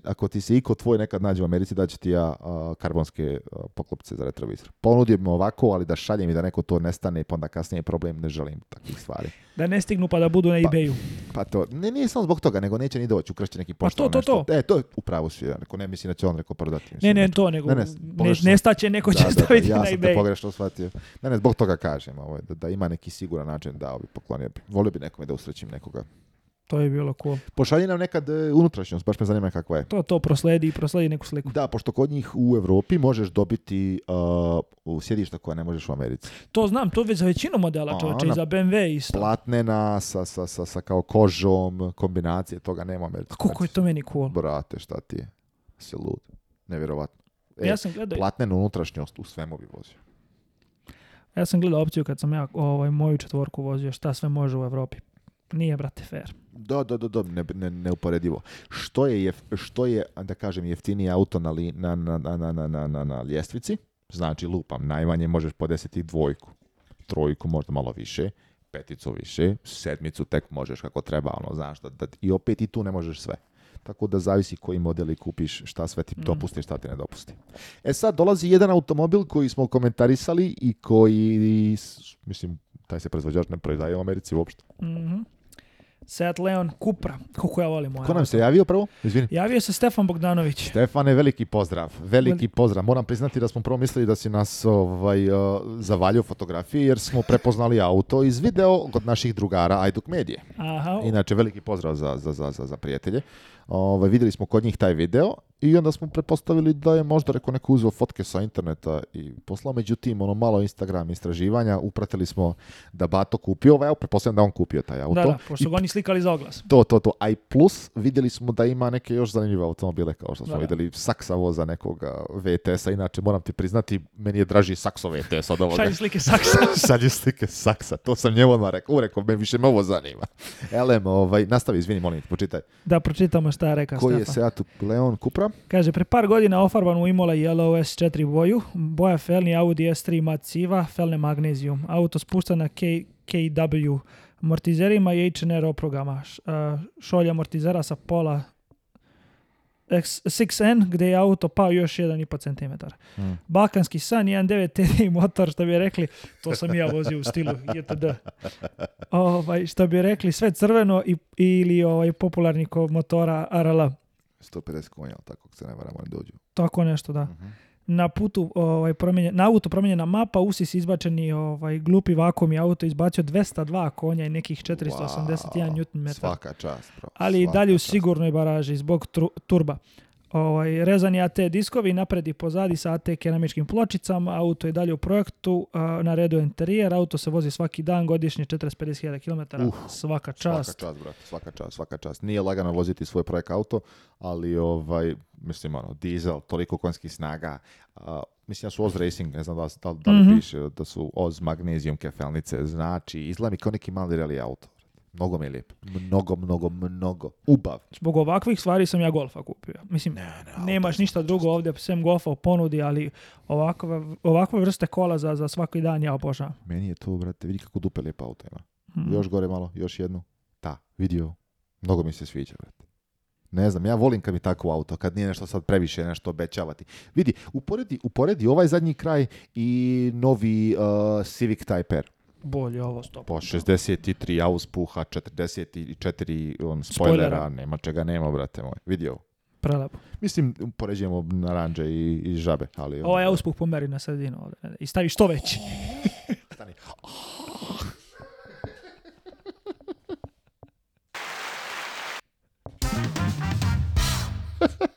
ako, ti se iko tvoj nekad nađe u Americi, da će ti ja karbonske a, poklopce za retrovizor. Ponudio ovako, ali da šaljem i da neko to nestane, pa onda kasnije problem, ne želim takvih stvari. Da ne stignu pa da budu na pa, ebayu. Pa to, ne, nije samo zbog toga, nego neće ni doći, ukrašće neki pošto Pa to, to, to. E, to je upravo svi, neko ne mislim da će on neko prodati. ne, ne, to, nego ne, ne, nestaće, neko će da, staviti da, da, ja sam te pogrešno shvatio. Ne, ne, zbog toga kažem, ovaj, da, ima neki siguran način da ovi ovaj, poklonio bi. Volio bi nekome da usrećim nekoga to je bilo cool. Pošalji nam nekad e, unutrašnjost, baš me zanima kakva je. To to prosledi i prosledi neku sliku. Da, pošto kod njih u Europi možeš dobiti uh, sjedišta koja ne možeš u Americi. To znam, to već za većinu modela pa, čovječe, i za BMW isto. Platnena, sa, sa, sa, kao kožom, kombinacije, toga nema u Americi. A je to meni cool? Brate, šta ti je? Si lud. Nevjerovatno. E, ja sam gledao... Platnena unutrašnjost u svemu bi vozio. Ja sam gledao opciju kad sam ja ovaj, moju četvorku vozio, šta sve može u Europi nije, brate, fair. Da, da, da, ne, ne, neuporedivo. Što je, jef, što je, da kažem, jeftiniji auto na, na, na, na, na, na, na, ljestvici, znači lupam, najmanje možeš podesiti dvojku, trojku možda malo više, peticu više, sedmicu tek možeš kako treba, ono, znaš, da, i opet i tu ne možeš sve. Tako da zavisi koji model kupiš, šta sve ti dopustiš, mm. dopusti, šta ti ne dopusti. E sad dolazi jedan automobil koji smo komentarisali i koji, mislim, taj se proizvođač ne proizdaje u Americi uopšte. mm Seat Leon Kupra, kako ja volim. Ko nam se javio prvo? Izvini. Javio se Stefan Bogdanović. Stefane, veliki pozdrav. Veliki pozdrav. Moram priznati da smo prvo mislili da si nas ovaj, uh, zavalio fotografije jer smo prepoznali auto iz video kod naših drugara Ajduk Medije. Aha. Inače, veliki pozdrav za, za, za, za prijatelje. Ovaj, vidjeli smo kod njih taj video i onda smo prepostavili da je možda reko neko uzeo fotke sa interneta i poslao. Međutim, ono malo Instagram istraživanja, upratili smo da Bato kupio ovaj, pretpostavljam da on kupio taj auto. Da, da pošto ga oni slikali za oglas. To, to, to. A i plus vidjeli smo da ima neke još zanimljive automobile kao što smo da, vidjeli. Saksa voza nekoga VTS-a. Inače, moram ti priznati, meni je draži Sakso VTS od ovoga. slike Saksa. [laughs] Šalje slike Saksa. To sam njemu odmah rekao. me više me ovo zanima. Elem, ovaj, nastavi, izvini, molim, počitaj. Da, pročitamo šta je rekao Koji je Seat Leon Cupra? Kaže, pre par godina ofarban u Imola Yellow S4 boju, boja felni Audi S3 Maciva, felne magnezijum. Auto spušta na K, KW amortizerima i H&R oprogama. E, šolja amortizera sa pola 6N gdje je auto pao još 1,5 cm. Hmm. Balkanski san, 1.9 TDI motor, što bi rekli, to sam ja vozio u stilu JTD. Ovaj, što bi rekli, sve crveno i, ili ovaj, popularni motora RL. 150 konja, tako se ne varam, dođu. Tako nešto, da. Mhm na putu ovaj promijen na auto promijenjena mapa, usis izbačeni ovaj glupi vakum i auto izbacio 202 konja i nekih 481 wow, Nm. Svaka čast, bro. Ali i dalje u sigurnoj baraži zbog turba. Ovaj, rezani AT diskovi napred i pozadi sa AT keramičkim pločicama, auto je dalje u projektu, na redu je interijer, auto se vozi svaki dan, godišnje 40 50000 km, svaka čast. Svaka čast, brate, svaka čast, svaka čast. Nije lagano voziti svoj projekt auto, ali ovaj, mislim, ono, dizel, toliko konjskih snaga, mislim da su Oz Racing, ne znam da, da, li mm piše, da su Oz Magnesium kefelnice, znači, izgleda mi kao neki mali rally auto. Mnogo mi je lijep. Mnogo, mnogo, mnogo. Ubav. Zbog ovakvih stvari sam ja golfa kupio. Mislim, ne, nemaš ništa drugo ovdje sem golfa u ponudi, ali ovakve, ovakve vrste kola za, za svaki dan ja obožavam. Meni je to, brate, vidi kako dupe lijepa auto ima. Hmm. Još gore malo, još jednu. Ta, vidio. Mnogo mi se sviđa, brate. Ne znam, ja volim kad mi tako auto, kad nije nešto sad previše nešto obećavati. Vidi, uporedi, uporedi ovaj zadnji kraj i novi uh, Civic Type R bolje ovo stop. Po 63 auspuha, 44 on, um, spoilera, spoilera, nema čega nema, brate moj. Vidi ovo. Prelepo. Mislim, poređujemo naranđe i, i žabe, ali... Ovaj on... auspuh pomeri na sredinu ovde. I stavi što veći. [laughs] Stani. [laughs]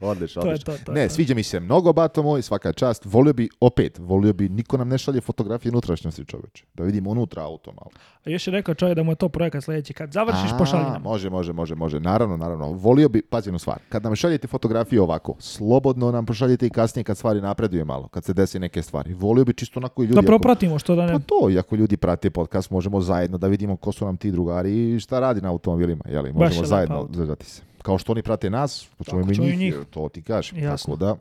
odlično, ne, sviđa mi se mnogo, bato moj, svaka čast. Volio bi, opet, volio bi, niko nam ne šalje fotografije unutrašnjosti čoveče. Da vidimo unutra auto malo. A još je rekao čovjek da mu je to projekat sljedeći. Kad završiš, pošalji nam. Može, može, može, može. Naravno, naravno. Volio bi, pazi na stvar, kad nam šaljete fotografije ovako, slobodno nam pošaljite i kasnije kad stvari napreduje malo, kad se desi neke stvari. Volio bi čisto onako i ljudi. Da propratimo što da ne. Pa to, ako ljudi prate podcast, možemo zajedno da vidimo ko su nam ti drugari i šta radi na automobilima. Jeli, možemo zajedno se kao što oni prate nas, počujemo i njih, njih, to ti kažem. Tako da,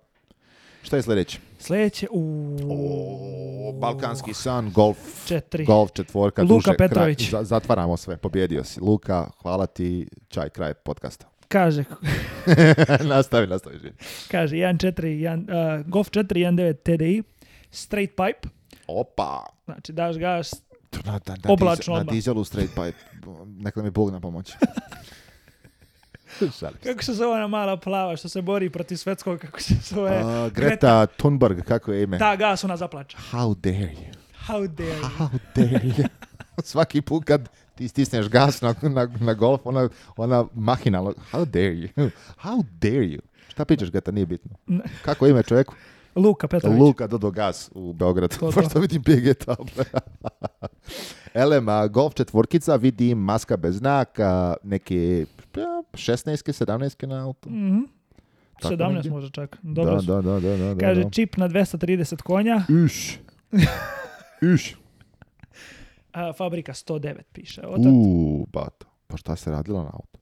šta je sljedeće? Sljedeće, u... O, Balkanski san, golf, 4, golf četvorka, Luka duže, Petrović. Kraj, zatvaramo sve, pobjedio si. Luka, hvala ti, čaj, kraj podcasta. [laughs] Kaže. nastavi, nastavi. Živ. Kaže, 1, uh, Golf 4, 1, 9, TDI, straight pipe. Opa. Znači, daš ga na, na, na, oblačno na dizelu straight pipe. nekada mi Bog na pomoć. [laughs] [laughs] kako se zove ona mala plava što se bori protiv svetskog, kako se zove? Uh, Greta, Thunberg, kako je ime? Da, gas ona zaplača. How dare you? How dare you? How dare you? [laughs] Svaki put kad ti stisneš gas na, na, golf, ona, ona mahinalno, how dare you? How dare you? Šta pičeš Greta, nije bitno. Kako ime čovjeku? Luka Petrović. Luka Dodo Gas u Beogradu. Pošto vidim PG table. [laughs] Elema, golf četvorkica, vidim maska bez znaka, neke 16, pa, 17 na auto. Mhm. 17 može čak. Dobro da, da, da, da, da, Kaže čip na 230 konja. Iš. [laughs] Iš. A, fabrika 109 piše. Otat... U, bato. Pa šta se radilo na auto?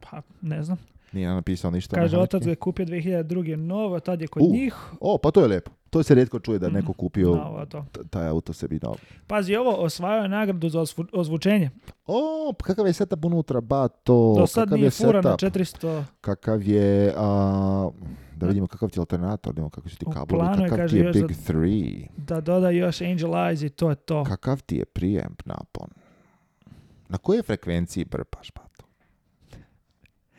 Pa, ne znam. Nije napisao ništa. Kaže, otac ga je kupio 2002. novo, tad je kod njih. O, pa to je lijepo. To se redko čuje da mhm. neko kupio to. taj auto sebi dao. Pazi, ovo osvajao je nagradu za ozvučenje. O, pa kakav je setup unutra, ba, to... Do sad kakav nije je fura na 400... Kakav je... A, da vidimo kakav ti alternator, da vidimo kako su ti kablovi, kakav ti je Big 3. Da doda još Angel Eyes i to je to. Kakav ti je prijemp napon? Na kojoj frekvenciji brpaš, to?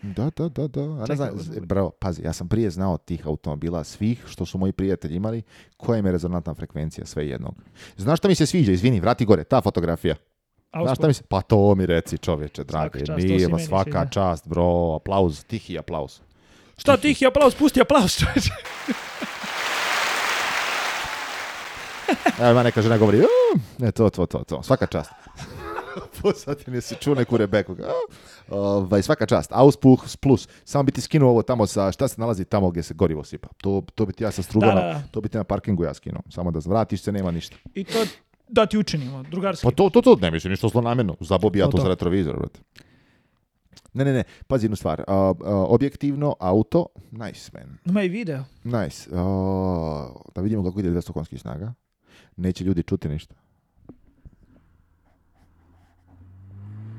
Da, da, da. da. A ja znam, bravo, pazi, ja sam prije znao tih automobila svih što su moji prijatelji imali, koja im je rezonantna frekvencija, sve jednog. Znaš šta mi se sviđa, izvini, vrati gore, ta fotografija. šta mi se... Pa to mi reci čovječe, drage. Svaka svaka, čast, bro. Aplauz, tihi aplauz. Šta tihi, aplauz? Pusti aplauz, čovječe. Evo ima neka žena govori, e, to, to, to, to. Svaka čast. [laughs] mi se čuo neku Rebeku. Ovaj, svaka čast. Auspuh plus. Samo bi ti skinuo ovo tamo sa, šta se nalazi tamo gdje se gorivo sipa. To, to bi ti ja sa strugama, to bi ti na parkingu ja skinuo. Samo da zvratiš se, nema ništa. I to da ti učinimo, drugarski. Pa to, to, to, ne mislim, ništa zlonamjerno. Zabobi ja to, to, za retrovizor, brate. Ne, ne, ne, pazi jednu stvar. objektivno, auto, nice, man. Ima i video. Nice. da vidimo kako ide 200 konskih snaga. Neće ljudi čuti ništa.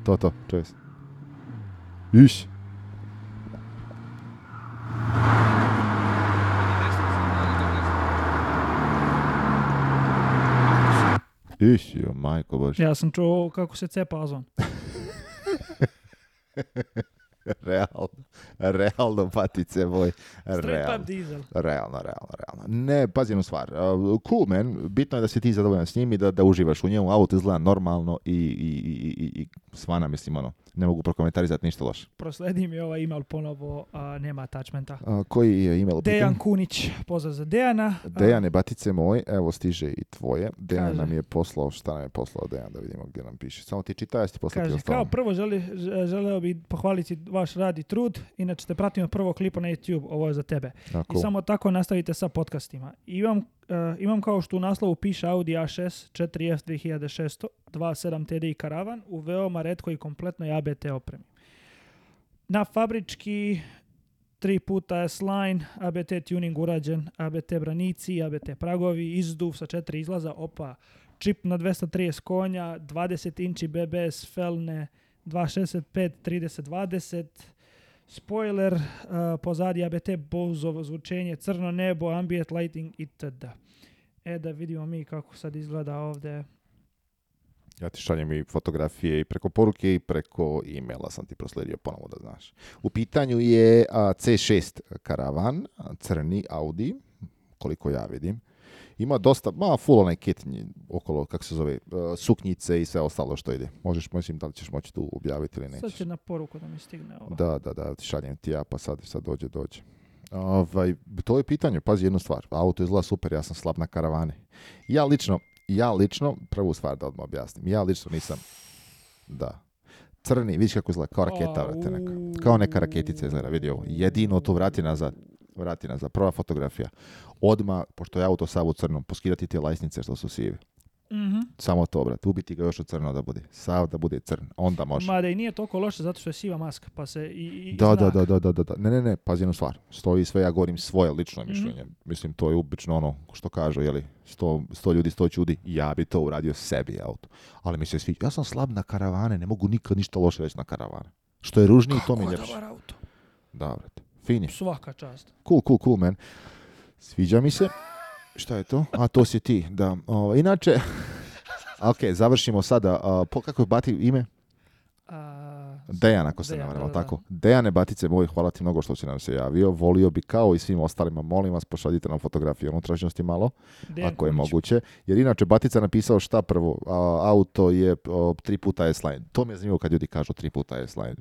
To, to, to jest. Iść. Iš, jo, majko bož. Ja sam čuo kako se cepa ozon. [laughs] Realno. realno, patice moj. Realno. Diesel. Realno, realno, realno. Ne, pazi jednu stvar. Cool, man. Bitno je da si ti zadovoljan s njim i da, da uživaš u njemu. Auto izgleda normalno i, i, i, i, svana, mislim, ono. Ne mogu prokomentarizati ništa loše. Prosledi mi ovaj email ponovo, a, nema attachmenta. koji je email? Dejan Kunić, pozdrav za Dejana. Dejane, batice moj, evo stiže i tvoje. Dejan nam je poslao, šta nam je poslao Dejan, da vidimo gdje nam piše. Samo ti čitaj, ja ti poslao Kaže, kao prvo želeo bih pohvaliti vaš rad i trud inače te pratimo prvo klipa na YouTube, ovo je za tebe. Tako. I samo tako nastavite sa podcastima. Imam, e, imam kao što u naslovu piše Audi A6 4F 2600, 27 TDI karavan u veoma redkoj i kompletnoj ABT opremi. Na fabrički tri puta S-Line, ABT tuning urađen, ABT branici, ABT pragovi, izduv sa četiri izlaza, opa, čip na 230 konja, 20 inči BBS felne, 265, 30, 20, spoiler, uh, pozadija ABT, Bozovo zvučenje, crno nebo, ambient lighting itd. E da vidimo mi kako sad izgleda ovdje. Ja ti šaljem i fotografije i preko poruke i preko e-maila sam ti prosledio ponovo da znaš. U pitanju je C6 karavan, crni Audi, koliko ja vidim ima dosta, ma full onaj kit okolo, kako se zove, e, suknjice i sve ostalo što ide. Možeš, mislim, da li ćeš moći tu objaviti ili nećeš. Sad će na poruku da mi stigne ovo. Da, da, da, šaljem ti ja, pa sad, sad dođe, dođe. Ovaj, to je pitanje, pazi jednu stvar, auto izgleda super, ja sam slab na karavane. Ja lično, ja lično, prvu stvar da odmah objasnim, ja lično nisam, da, crni, vidiš kako izgleda, kao raketa, vrate, neka. Kao neka raketica izgleda, vidi ovo. Jedino to vrati nazad vrati za prva fotografija. Odma, pošto je auto sav u crnom, poskidati te lajsnice što su sivi. mm Samo to, brat. Ubiti ga još u crno da bude. Sav da bude crn. Onda može. da i nije toliko loše zato što je siva maska. Pa se i, i da, da, da, da, da, da. Ne, ne, ne. Pazi jednu stvar. Stoji sve, ja govorim svoje lično mhm. mišljenje. Mislim, to je obično ono što kažu, jeli, sto, sto ljudi, sto čudi. Ja bi to uradio sebi auto. Ali mi se svi. Ja sam slab na karavane. Ne mogu nikad ništa loše reći na karavane. Što je ružnije to mi je auto. Da, brate. Svaka čast. Cool, cool, cool, man. Sviđa mi se. Šta je to? A to si ti, da. Ovaj, inače, ok, završimo sada. po, kako je Bati ime? A, Dejan, ako se ne varam, tako? Dejane Batice moj, hvala ti mnogo što si nam se javio. Volio bi kao i svim ostalima, molim vas, pošaljite nam fotografiju unutrašnjosti malo, ako je moguće. Jer inače, Batica napisao šta prvo, auto je tri puta S-Line. To mi je zanimljivo kad ljudi kažu tri puta S-Line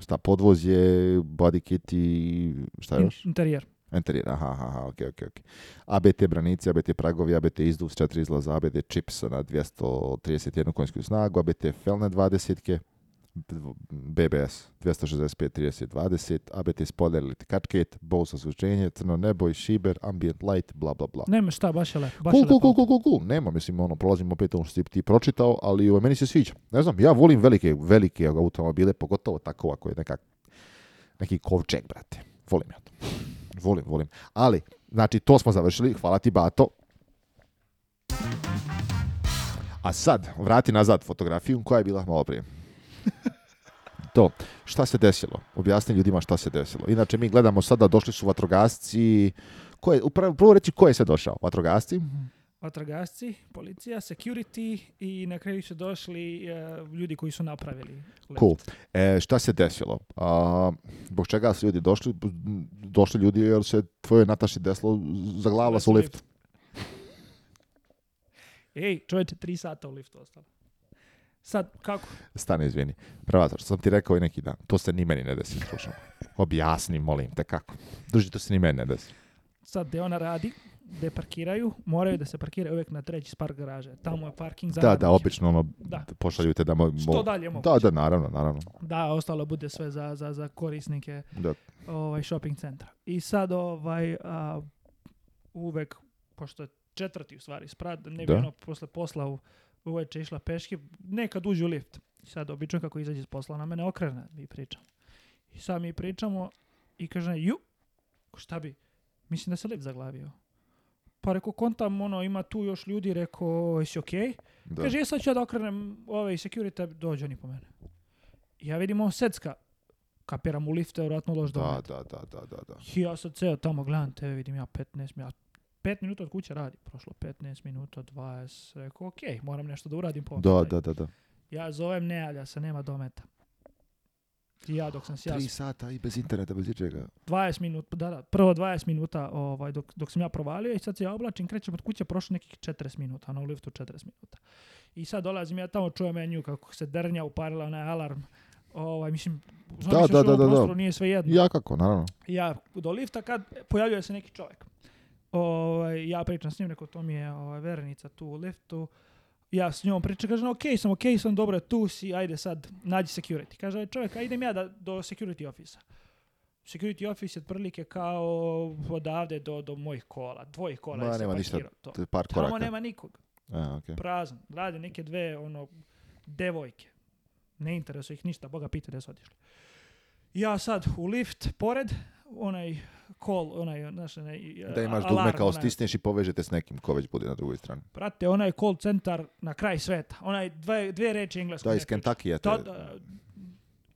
šta je, body kit i šta još? Interijer. Interijer, aha, aha, ok, okej. ok. ABT branici, ABT pragovi, ABT izduv s četiri izlaza, ABT Čips na 231 konjsku snagu, ABT felne 20-ke. BBS 265 30 20, ABT spoiler Kit, Bose Crno nebo i Šiber, Ambient Light, bla bla bla. Nema šta, baš je lepo. Nema, mislim, ono, prolazimo opet ono što si ti pročitao, ali u ovaj, meni se sviđa. Ne znam, ja volim velike, velike automobile, pogotovo tako ako je nekak, neki kovčeg, brate. Volim ja to. Volim, volim. Ali, znači, to smo završili. Hvala ti, Bato. A sad, vrati nazad fotografiju koja je bila malo prije to. Šta se desilo? Objasni ljudima šta se desilo. Inače, mi gledamo sada, došli su vatrogasci. Ko je, upravo, prvo reći ko je se došao? Vatrogasci? Vatrogasci, policija, security i na kraju su došli e, ljudi koji su napravili. Let. Cool. E, šta se desilo? A, zbog čega su ljudi došli? Došli ljudi jer se tvoje Nataši desilo, zaglavila su u lift. lift. [laughs] Ej, čovječe, tri sata u liftu ostalo. Sad, kako? Stani, izvini. Prevazor, što sam ti rekao i neki dan. To se ni meni ne desi, slušam. Objasni, molim te, kako. Druži, to se ni meni ne desi. Sad, gde ona radi, gde parkiraju, moraju da se parkiraju uvijek na treći spark garaže. Tamo je parking za Da, da, obično ono, da. pošalju te da mo... Što dalje Da, da, naravno, naravno. Da, ostalo bude sve za, za, za korisnike da. ovaj, shopping centra. I sad, ovaj, uvek, pošto je četvrti u stvari sprat, ne bi ono posle posla u uveče išla peške, nekad uđu u lift. sad obično kako izađe iz posla na mene okrene, i pričamo. I sad mi pričamo i kaže, ju, šta bi, mislim da se lift zaglavio. Pa reko, kontam, ono, ima tu još ljudi, reko, jesi okej? Da. Kaže, sad ću ja da okrenem ove security, dođe oni po mene. ja vidim ovo secka, kapiram u lifte, vjerojatno loš Da, da, da, da, da, da. I ja sad ceo tamo gledam tebe, vidim ja 15 minuta, 5 minuta od kuće radi. Prošlo 15 minuta, 20, rekao, ok, moram nešto da uradim po Da, da, da, da. Ja zovem, Nealja sa se, nema dometa. I ja dok sam se ja... 3 sata i bez interneta, bez ičega. 20 minuta, da, da, prvo 20 minuta ovaj, dok, dok sam ja provalio i sad se ja oblačim, krećem od kuće, prošlo nekih 40 minuta, na ono, liftu 40 minuta. I sad dolazim ja tamo, čujem menju kako se drnja uparila onaj alarm. Ovaj, mislim, da, da, da, da, da. nije sve jedno. Ja kako, naravno. Ja, do lifta kad pojavljuje se neki čovjek. Ovaj, ja pričam s njim, neko to mi je ovaj, verenica tu u liftu. Ja s njom pričam, kažem, ok sam, ok sam, dobro, tu si, ajde sad, nađi security. Kaže, čovjek, a idem ja da, do security office. Security office je otprilike kao odavde do, do mojih kola, dvojih kola. Ma, nema ništa, to. par koraka. Tamo nema nikog. A, okay. Prazno. Rade neke dve, ono, devojke. Ne interesuje ih ništa, boga pita da su otišli. Ja sad u lift, pored, onaj kol, onaj, znaš, onaj, e, Da imaš dugme kao stisneš i povežete s nekim ko već bude na drugoj strani. Prate, onaj call centar na kraj sveta. Onaj dve, dve reči engleske. Da, iz Kentakija. Te... E,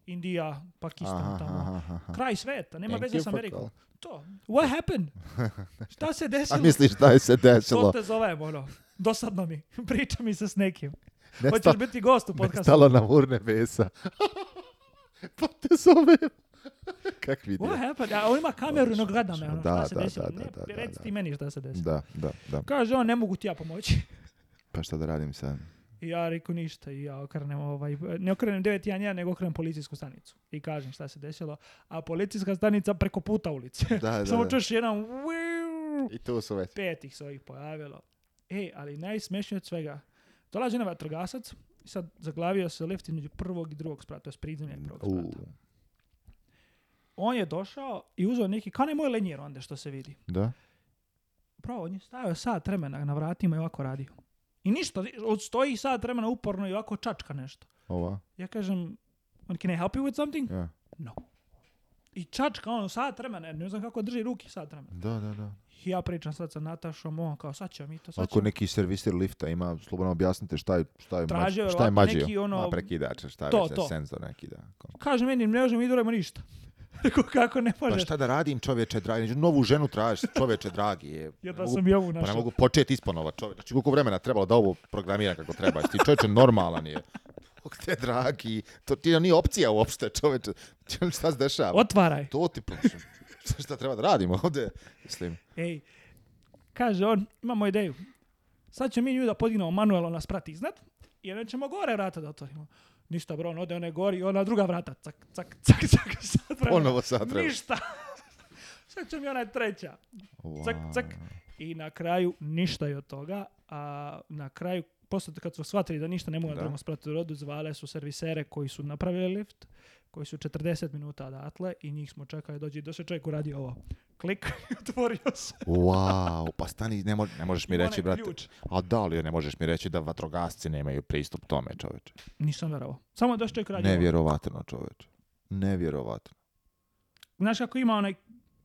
Indija, Pakistan, tamo. Kraj sveta, nema veze s Amerikom. To. What happened? [laughs] šta se desilo? A misliš šta je se desilo? to te zovem, ono. Dosadno mi. [laughs] Priča mi se s nekim. Nesta, Hoćeš biti gost u podcastu. Nestalo nam urne besa. [laughs] pa te zovem. [laughs] Kak video? What happened? A on ima kameru, Odlično. no gleda me. Ono, da, se da, da, da, ne, da, reci ti meni šta se desilo. Da, da, da. Kaže on, ne mogu ti ja pomoći. [laughs] pa šta da radim sad? ja reku ništa i ja okrenem ovaj, ne okrenem 911 nego okrenem policijsku stanicu i kažem šta se desilo, a policijska stanica preko puta ulice. Da, [laughs] da, Samo čuješ jedan I tu su već. Pet ih se ovih pojavilo. E, ali najsmešnije od svega, dolazi na vatrogasac i sad zaglavio se lift između prvog i drugog sprata, to je prvog sprata on je došao i uzeo neki, kao ne moj lenjer onda što se vidi. Da. Pravo, on je stavio sat vremena na vratima i ovako radio. I ništa, odstoji sat vremena uporno i ovako čačka nešto. Ova. Ja kažem, can I help you with something? Yeah. No. I čačka ono sat vremena, ne znam kako drži ruki sat vremena. Da, da, da. I ja pričam sad sa Natašom, on kao sad ćemo mi to sad ćemo. Ako neki servisir lifta ima, slobodno objasnite šta je, šta je, Tražio, šta je mađio. Neki ono, prekidač, šta je to, već, senzor neki da. Kaže meni, ne možemo ništa. Rekao, kako ne može Pa šta da radim, čoveče dragi? Znači, novu ženu tražiš, čoveče dragi. Je. [laughs] Ja da sam i ovu našao. Pa ne mogu početi isponova, čoveče. Znači, koliko vremena trebalo da ovo programira kako treba. Ti čoveče normalan je. Bog te dragi, to ti nije opcija uopšte, čoveče. Znači, ono šta se dešava? Otvaraj. To ti Šta, treba da radimo ovde? Mislim. Ej, kaže on, imamo ideju. Sad ćemo mi nju da podignemo manuelo na prati iznad, onda ćemo gore vrata da otvorimo. Ništa bro, on ode, one gori, ona druga vrata, cak, cak, cak, cak, Ponovo Ništa. [laughs] sad će mi ona treća. Cak, cak. I na kraju ništa je od toga, a na kraju poslije kad su shvatili da ništa ne mogu na drugom rodu, zvale su servisere koji su napravili lift, koji su 40 minuta odatle i njih smo čekali dođi do se čovjek uradio ovo. Klik [laughs] otvorio se. wow, pa stani, ne, ne možeš mi reći, brate. A da li ne možeš mi reći da vatrogasci nemaju pristup tome, čovječe? Nisam vjerovao. Samo je došao čovjek radi Nevjerovatno, čovječe. Nevjerovatno. Znaš kako ima onaj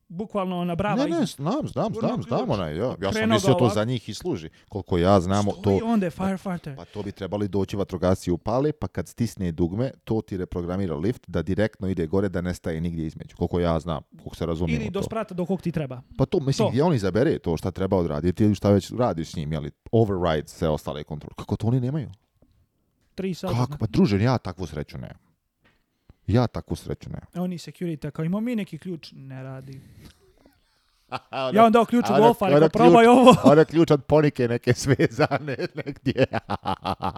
bukvalno na brava. Ne, ne, znam, znam, znam, znam onaj, ja. Ja sam mislio to za njih i služi. Koliko ja znamo to... Stoji onda pa- firefighter. Pa to bi trebali doći vatrogasci upale, pa kad stisne dugme, to ti reprogramira lift da direktno ide gore, da nestaje nigdje između. Koliko ja znam, koliko se razumijem Ili do sprata do kog ti treba. Pa to, mislim, gdje on izabere to šta treba odraditi ili šta već radiš s njim, jeli override sve ostale kontrole. Kako to oni nemaju? Tri sata. Kako? Pa družen, ja takvu sreću ja takvu sreću nemam. oni security, kao imamo mi neki ključ, ne radi. [laughs] ona, ja vam dao ključ u ono- golfa, ali ono probaj ovo. ona ključ od ponike neke svezane [laughs] negdje.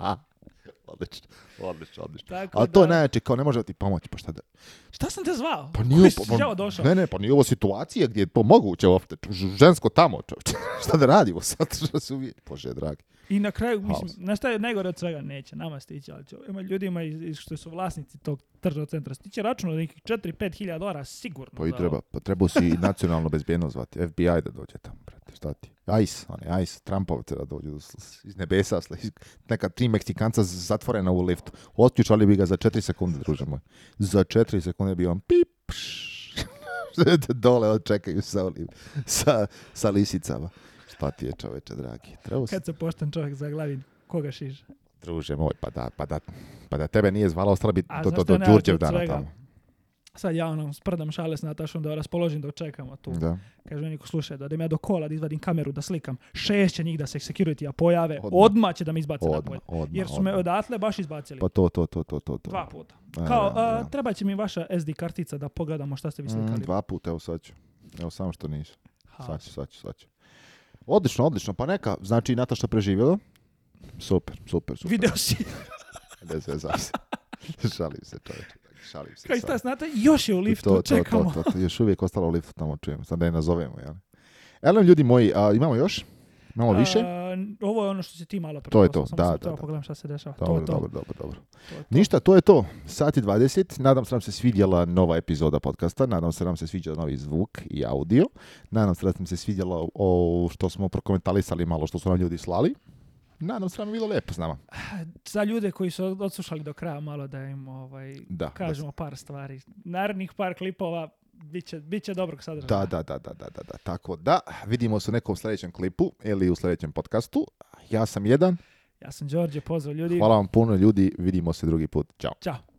[laughs] odlično, odlično, odlično. Ali to je najjače, kao ne može ti pomoći, pa šta da... Šta sam te zvao? Pa nije, ovo, pa, došao? Ne, ne, pa nije ovo situacija gdje je to moguće Žensko tamo, čovječe. šta da radimo sad? što se uvijek? Bože, dragi. I na kraju, mislim, na šta je najgore od svega? Neće nama stići, ali će ovima ljudima iz, što su vlasnici tog tržnog centra stići račun od nekih 4-5 hiljada dolara sigurno. Pa i treba, pa trebao si i nacionalno bezbjedno zvati, FBI da dođe tamo, brate, šta ti? ICE, one, ICE, Trumpovce da dođu iz nebesa, neka tri Meksikanca zatvorena u liftu. Otključali bi ga za 4 sekunde, druže moj. Za 4 sekunde bi on pip, [laughs] dole očekaju sa, sa, sa lisicama šta čoveče, dragi? Trebu Kad se pošten čovjek glavin, koga šiže? Druže moj, pa da, pa da, pa da tebe nije zvala, ostala bi do, do, do Đurđev dana svega. tamo. Sad ja ono sprdam šale s Natašom da raspoložim da čekamo tu. Da. Kaže niko, slušaj, da idem ja do kola da izvadim kameru da slikam. Šest će njih da se security a pojave, odmah, će da mi izbace odmah, Jer su me odatle baš izbacili. Pa to, to, to, to, to. to. Dva puta. Kao, ja, treba će mi vaša SD kartica da pogledamo šta ste vi mm, slikali. dva puta, evo sad ću. Evo samo što niš Sad Odlično, odlično. Pa neka, znači Nataša preživjela. Super, super, super. Video si. se [laughs] [laughs] Šalim se, čovječe. Šalim se. Kaj stas, znate, još je u liftu, to, čekamo. To, to, to, još uvijek ostalo u liftu tamo čujemo. Sad ne nazovemo, jel? Elem, ljudi moji, a, imamo još? Imamo više? ovo je ono što si ti malo prvo. To je to, da, da, Pogledam šta se dešava. Dobro, to je to. dobro, dobro, dobro. Ništa, to je to. Sat i 20. Nadam se nam se svidjela nova epizoda podcasta. Nadam se nam se sviđa novi zvuk i audio. Nadam se da nam se svidjela o, što smo prokomentalisali malo što su nam ljudi slali. Nadam se da je bilo lepo s nama. Za ljude koji su odslušali do kraja malo da im ovaj, da, kažemo par stvari. Narednih par klipova Biće, biće dobro sadržaja. Da, da, da, da, da, da, Tako da, vidimo se u nekom sljedećem klipu ili u sljedećem podcastu. Ja sam jedan. Ja sam Đorđe, pozdrav ljudi. Hvala vam puno ljudi, vidimo se drugi put. Ćao. Ćao.